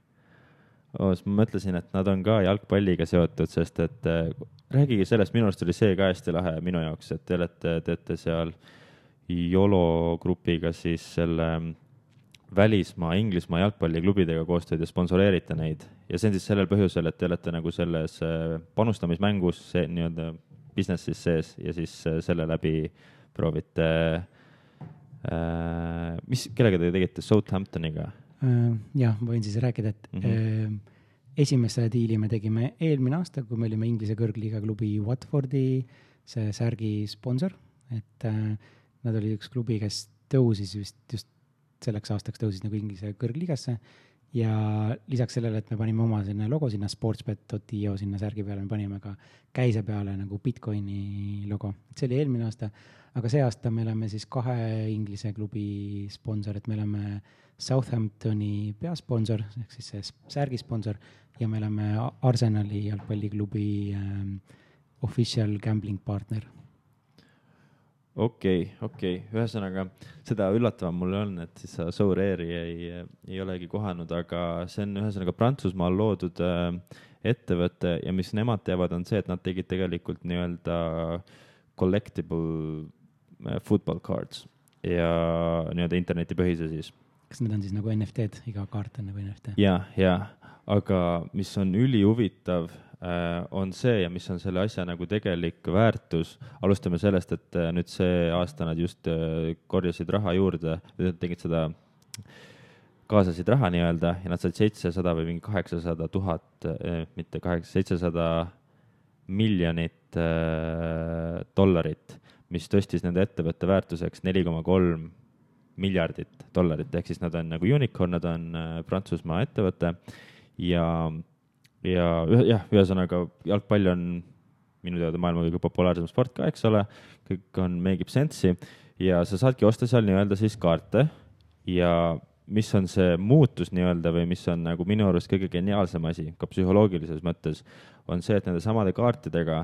oh,. siis ma mõtlesin, et nad on ka jalgpalliga seotud, sest et äh, räägige sellest, minu arust oli see ka hästi lahe minu jaoks, et te olete, teete seal YOLO grupiga siis selle välismaa, Inglismaa jalgpalliklubidega koostööd ja sponsoreerite neid. ja see on siis sellel põhjusel, et te olete nagu selles äh, panustamismängus nii-öelda business'is sees ja siis äh, selle läbi proovite äh,, mis, kellega te tegite, Southamptoniga? Äh, jah, võin siis rääkida, et mm -hmm. esimese diili me tegime eelmine aasta, kui me olime Inglise kõrgliiga klubi Watfordi see särgi sponsor, et äh, nad olid üks klubi, kes tõusis vist just selleks aastaks tõusis nagu Inglise kõrgliigasse ja lisaks sellele, et me panime oma sinna logo sinna sportsbet.io sinna särgi peale, me panime ka käise peale nagu Bitcoini logo, see oli eelmine aasta. aga see aasta me oleme siis kahe Inglise klubi sponsor, et me oleme Southamptoni peasponsor ehk siis see särgi sponsor ja me oleme Arsenali jalgpalliklubi ähm, official gambling partner okei okay,, okei okay., ühesõnaga seda üllatavam mul on, et siis sa Souraire'i ei, ei olegi kohanud, aga see on ühesõnaga Prantsusmaal loodud äh, ettevõte ja mis nemad teevad, on see, et nad tegid tegelikult nii-öelda collectible äh, football cards ja nii-öelda internetipõhise siis. kas need on siis nagu NFT-d, iga kaart on nagu NFT? ja, ja, aga mis on ülihuvitav Äh, on see ja mis on selle asja nagu tegelik väärtus. alustame sellest, et äh, nüüd see aasta nad just äh, korjasid raha juurde, tegid seda, kaasasid raha nii-öelda ja nad said seitsesada või mingi kaheksasada tuhat, mitte kaheksa, seitsesada miljonit dollarit, mis tõstis nende ettevõtte väärtuseks neli koma kolm miljardit dollarit, ehk siis nad on nagu unicorn, nad on Prantsusmaa ettevõte ja ja ühe, jah, ühesõnaga jalgpall on minu teada maailma kõige populaarsem sport ka, eks ole, kõik on, meeldib sensi. Ja sa saadki osta seal nii-öelda siis kaarte. Ja mis on see muutus nii-öelda või mis on nagu minu arust kõige geniaalsem asi ka psühholoogilises mõttes, on see, et nende samade kaartidega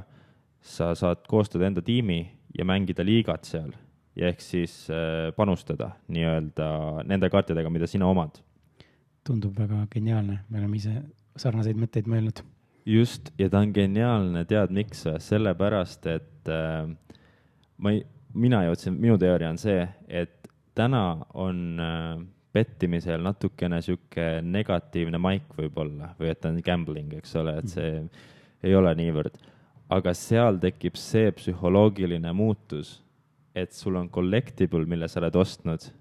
sa saad koostada enda tiimi ja mängida liigat seal. Ja ehk siis äh, panustada nii-öelda nende kaartidega, mida sina omad. Tundub väga geniaalne, me oleme ise sarnaseid mõtteid mõelnud. just, ja ta on geniaalne, tead miks sellepärast, et äh, ma ei, mina jõudsin, minu teooria on see, et täna on äh, pettimisel natukene sihuke negatiivne maik võib-olla või et ta on gambling, eks ole, et see mm. ei ole niivõrd. aga seal tekib see psühholoogiline muutus, et sul on collectible, mille sa oled ostnud.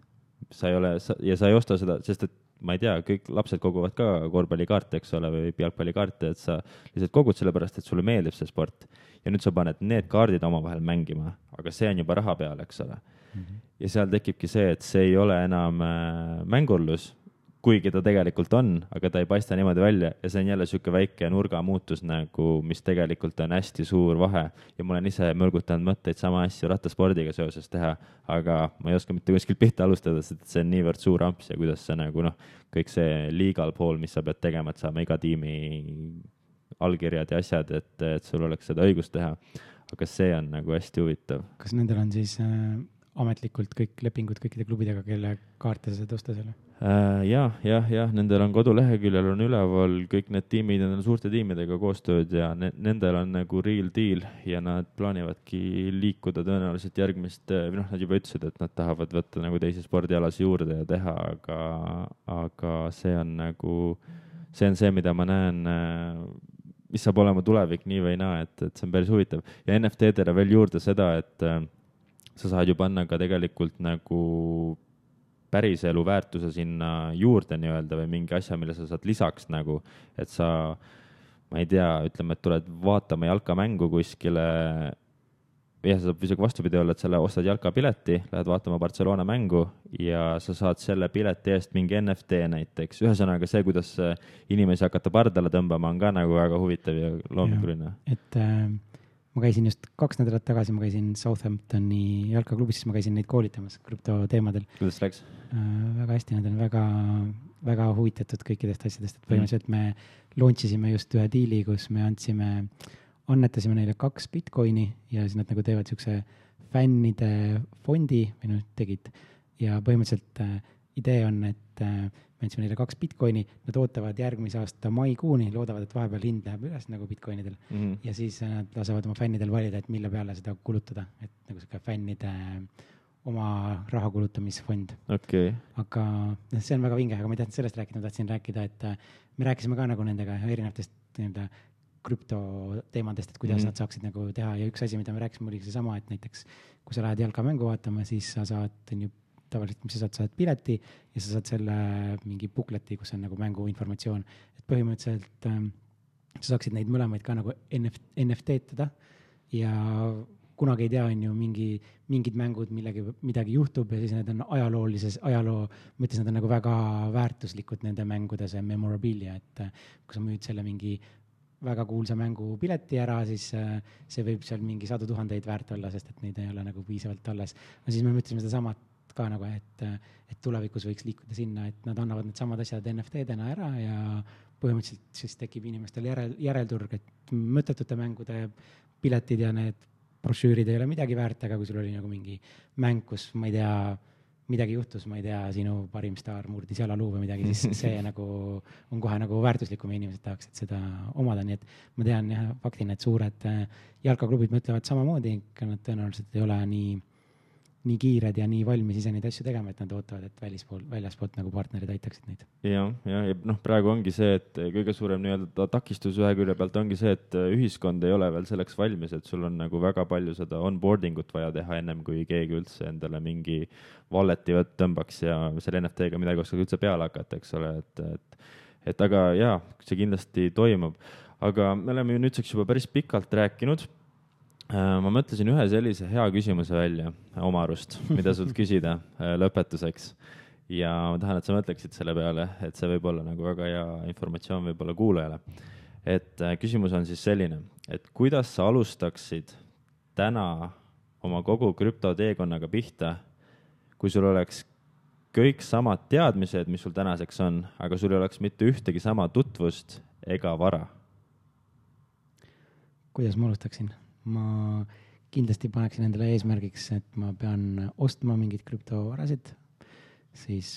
sa ei ole, ja sa ei osta seda, sest et ma ei tea, kõik lapsed koguvad ka korvpallikaarte, eks ole, või jalgpallikaarte, et sa lihtsalt kogud sellepärast, et sulle meeldib see sport. ja nüüd sa paned need kaardid omavahel mängima, aga see on juba raha peal, eks ole mm. -hmm. ja seal tekibki see, et see ei ole enam äh, mängurlus, kuigi ta tegelikult on, aga ta ei paista niimoodi välja ja see on jälle niisugune väike nurgamuutus nagu, mis tegelikult on hästi suur vahe. ja ma olen ise mõlgutanud mõtteid sama asju rattaspordiga seoses teha, aga ma ei oska mitte kuskilt pihta alustada, sest see on niivõrd suur amps ja kuidas see nagu noh, kõik see legal pool, mis sa pead tegema, et saama iga tiimi allkirjad ja asjad, et, et sul oleks seda õigust teha. aga see on nagu hästi huvitav. kas nendel on siis äh, ametlikult kõik lepingud kõikide klubidega, kelle kaarte sa saad osta seal? Äh, jah, jah, jah, nendel on koduleheküljel on üleval kõik need tiimid, nendel on suurte tiimidega koostööd ja ne, nendel on nagu real deal ja nad plaanivadki liikuda tõenäoliselt järgmist, või noh, nad juba ütlesid, et nad tahavad võtta nagu teisi spordialasid juurde ja teha, aga, aga see on nagu, see on see, mida ma näen, mis saab olema tulevik nii või naa, et, et see on päris huvitav ja NFT-dele veel juurde seda, et äh, sa saad ju panna ka tegelikult nagu päriselu väärtuse sinna juurde nii-öelda või mingi asja, mille sa saad lisaks nagu, et sa, ma ei tea, ütleme, et tuled vaatama jalkamängu kuskile. jah, see saab isegi vastupidi olla, et sa ostad jalkapileti, lähed vaatama Barcelona mängu ja sa saad selle pileti eest mingi NFT näiteks. ühesõnaga see, kuidas inimesi hakata pardale tõmbama, on ka nagu väga huvitav ja loominguline. et äh ma käisin just kaks nädalat tagasi, ma käisin Southamptoni jalkaklubis, siis ma käisin neid koolitamas krüptoteemadel. kuidas läks äh,? väga hästi, nad on väga, väga huvitatud kõikidest asjadest, et põhimõtteliselt me launch isime just ühe diili, kus me andsime, annetasime neile kaks Bitcoini ja siis nad nagu teevad siukse fännide fondi või noh, tegid ja põhimõtteliselt äh, idee on, et äh, me andsime neile kaks Bitcoini, nad ootavad järgmise aasta maikuuni, loodavad, et vahepeal hind läheb üles nagu Bitcoinidel mm. -hmm. ja siis äh, nad lasevad oma fännidel valida, et mille peale seda kulutada, et nagu sihuke fännide oma raha kulutamisfond okay.. aga noh, see on väga vinge, aga ma ei tahtnud sellest rääkida, ma tahtsin rääkida, et äh, me rääkisime ka nagu nendega erinevatest nii-öelda krüptoteemadest, et kuidas mm -hmm. nad saaksid nagu teha ja üks asi, mida me rääkisime, oli seesama, et näiteks kui sa lähed jalkamängu vaatama, siis sa saad, on ju, tavaliselt, mis sa saad, sa saad pileti ja sa saad selle mingi bukleti, kus on nagu mängu informatsioon. et põhimõtteliselt ähm, sa saaksid neid mõlemaid ka nagu NF, NFT-tada ja kunagi ei tea, on ju, mingi, mingid mängud, millegi, midagi juhtub ja siis need on ajaloolises, ajaloo mõttes nad on nagu väga väärtuslikud nende mängude see memorabilia, et äh, kui sa müüd selle mingi väga kuulsa mängu pileti ära, siis äh, see võib seal mingi sadu tuhandeid väärt olla, sest et neid ei ole nagu piisavalt alles. no siis me mõtlesime sedasama ka nagu, et, et tulevikus võiks liikuda sinna, et nad annavad needsamad asjad NFT-dena ära ja põhimõtteliselt siis tekib inimestel järel, järelturg, et mõttetute mängude piletid ja need brošüürid ei ole midagi väärt, aga kui sul oli nagu mingi mäng, kus ma ei tea, midagi juhtus, ma ei tea, sinu parim staar murdis jalaluu või midagi, siis see nagu on kohe nagu väärtuslikum ja inimesed tahaksid seda omada, nii et ma tean jah, faktina, et suured äh, jalkaklubid mõtlevad samamoodi, nad tõenäoliselt ei ole nii nii kiired ja nii valmis ise neid asju tegema, et nad ootavad, et välispool, väljaspoolt nagu partnerid aitaksid neid. jah, ja, ja noh, praegu ongi see, et kõige suurem nii-öelda takistus ühe külje pealt ongi see, et ühiskond ei ole veel selleks valmis, et sul on nagu väga palju seda onboarding ut vaja teha ennem kui keegi üldse endale mingi wallet'i tõmbaks ja selle NFT-ga midagi oskaks üldse peale hakata, eks ole, et, et, et aga jaa, see kindlasti toimub. aga me oleme ju nüüdseks juba päris pikalt rääkinud Äh, ma mõtlesin ühe sellise hea küsimuse välja oma arust, mida sult küsida äh, lõpetuseks. ja ma tahan, et sa mõtleksid selle peale, et see võib olla nagu väga hea informatsioon võib-olla kuulajale. et äh, küsimus on siis selline, et kuidas sa alustaksid täna oma kogu krüptoteekonnaga pihta, kui sul oleks kõik samad teadmised, mis sul tänaseks on, aga sul ei oleks mitte ühtegi sama tutvust ega vara? kuidas ma alustaksin? Ma kindlasti paneksin endale eesmärgiks, et ma pean ostma mingeid krüptovarasid, siis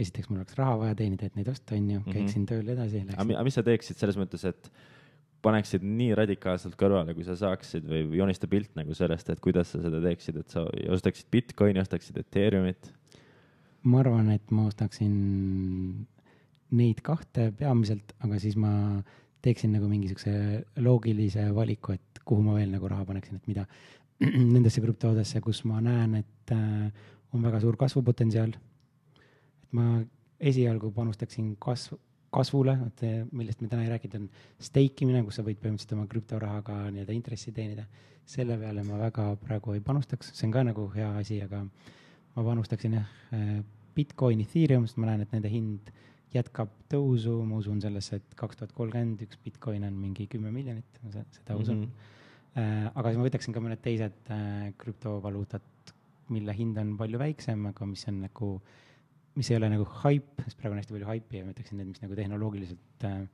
esiteks mul oleks raha vaja teenida, et neid osta, on ju, mhm. käiksin mm -hmm. tööl edasi. aga mis sa teeksid selles mõttes, et paneksid nii radikaalselt kõrvale, kui sa saaksid või joonista pilt nagu sellest, et kuidas sa seda teeksid, et sa ostaksid Bitcoini, ostaksid Ethereumit? ma arvan, et ma ostaksin neid kahte peamiselt, aga siis ma teeksin nagu mingi siukse loogilise valiku, et kuhu ma veel nagu raha paneksin, et mida nendesse krüptodesse, kus ma näen, et äh, on väga suur kasvupotentsiaal. et ma esialgu panustaksin kasv, kasvule, et millest me täna ei rääkinud, on stake imine, kus sa võid põhimõtteliselt oma krüptorahaga nii-öelda intressi teenida. selle peale ma väga praegu ei panustaks, see on ka nagu hea asi, aga ma panustaksin jah, äh, Bitcoin, Ethereum, sest ma näen, et nende hind jätkab tõusu, ma usun sellesse, et kaks tuhat kolmkümmend üks Bitcoin on mingi kümme miljonit, seda usun mm. -hmm Äh, aga siis ma võtaksin ka mõned teised äh, krüptovaluutad, mille hind on palju väiksem, aga mis on nagu, mis ei ole nagu haip, sest praegu on hästi palju haipi ja ma ütleksin need, mis nagu tehnoloogiliselt äh,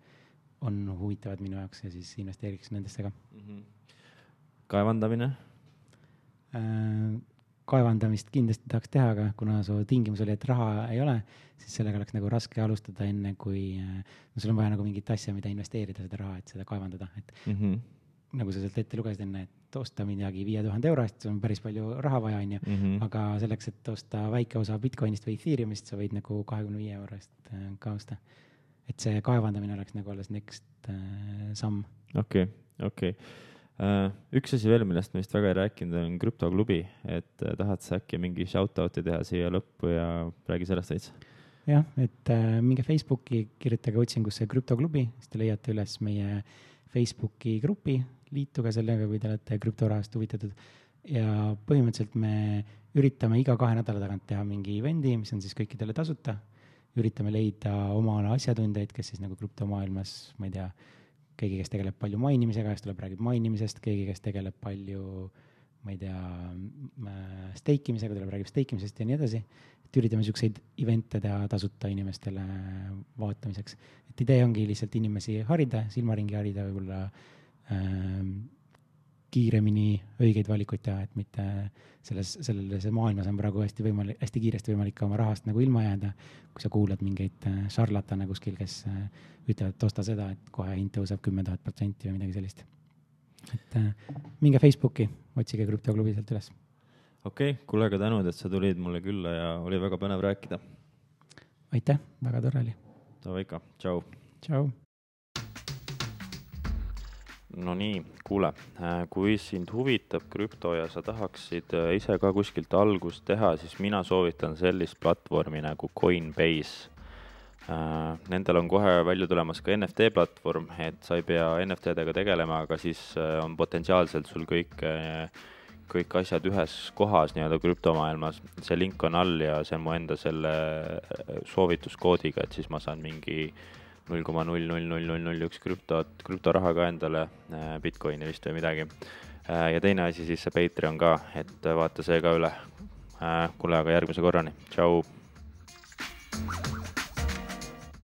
on huvitavad minu jaoks ja siis investeeriks nendesse ka mm. -hmm. kaevandamine? Kaevandamist kindlasti tahaks teha, aga kuna su tingimus oli, et raha ei ole, siis sellega oleks nagu raske alustada, enne kui, no sul on vaja nagu mingit asja, mida investeerida, seda raha, et seda kaevandada, et mm. -hmm nagu sa sealt ette lugesid enne, et osta midagi viie tuhande euro eest, sul on päris palju raha vaja, onju. Mhm. aga selleks, et osta väike osa Bitcoinist või Ethereumist, sa võid nagu kahekümne viie euro eest äh, ka osta. et see kaevandamine oleks nagu alles next äh, samm. okei okay,, okei okay. Uh, üks asi veel, millest me vist väga ei rääkinud, on krüptoklubi, et uh, tahad sa äkki mingi shout-out'i teha siia lõppu ja räägi sellest veits? jah, et uh, minge Facebooki, kirjutage otsingusse krüptoklubi, siis te leiate üles meie Facebooki grupi, liituge sellega, kui te olete krüptorahast huvitatud. ja põhimõtteliselt me üritame iga kahe nädala tagant teha mingi event'i, mis on siis kõikidele tasuta. üritame leida oma ala asjatundjaid, kes siis nagu krüptomaailmas, ma ei tea, keegi, kes tegeleb palju mainimisega, siis tuleb, räägib mainimisest, keegi, kes tegeleb palju ma ei tea, stake imisega, tuleb, räägib stake imisest ja nii edasi. et üritame siukseid event'e teha tasuta inimestele vaatamiseks. et idee ongi lihtsalt inimesi harida, silmaringi harida, võib-olla ähm, kiiremini õigeid valikuid teha, et mitte selles, selles maailmas on praegu hästi võimalik, hästi kiiresti võimalik ka oma rahast nagu ilma jääda. kui sa kuulad mingeid äh, šarlatane kuskil, kes äh, ütlevad, et osta seda, et kohe hind tõuseb kümme tuhat protsenti või midagi sellist. et äh, minge Facebooki, otsige krüptoklubi sealt üles. okei okay,, kuule, aga tänud, et sa tulid mulle külla ja oli väga põnev rääkida. aitäh, väga tore oli. Davai ikka, tšau. tšau no nii, kuule, äh, kui sind huvitab krüpto ja sa tahaksid äh, ise ka kuskilt algust teha, siis mina soovitan sellist platvormi nagu Coinbase. Äh, nendel on kohe välja tulemas ka NFT platvorm, et sa ei pea NFT-dega tegelema, aga siis on potentsiaalselt sul kõik, kõik asjad ühes kohas nii-öelda krüptomaailmas. see link on all ja see on mu enda selle soovituskoodiga, et siis ma saan mingi null koma null null null null null üks krüptot, krüptoraha ka endale, äh, Bitcoini vist või midagi. Äh, ja teine asi siis see Patreon ka, et vaata see ka üle. Äh, kuule, aga järgmise korrani, tšau.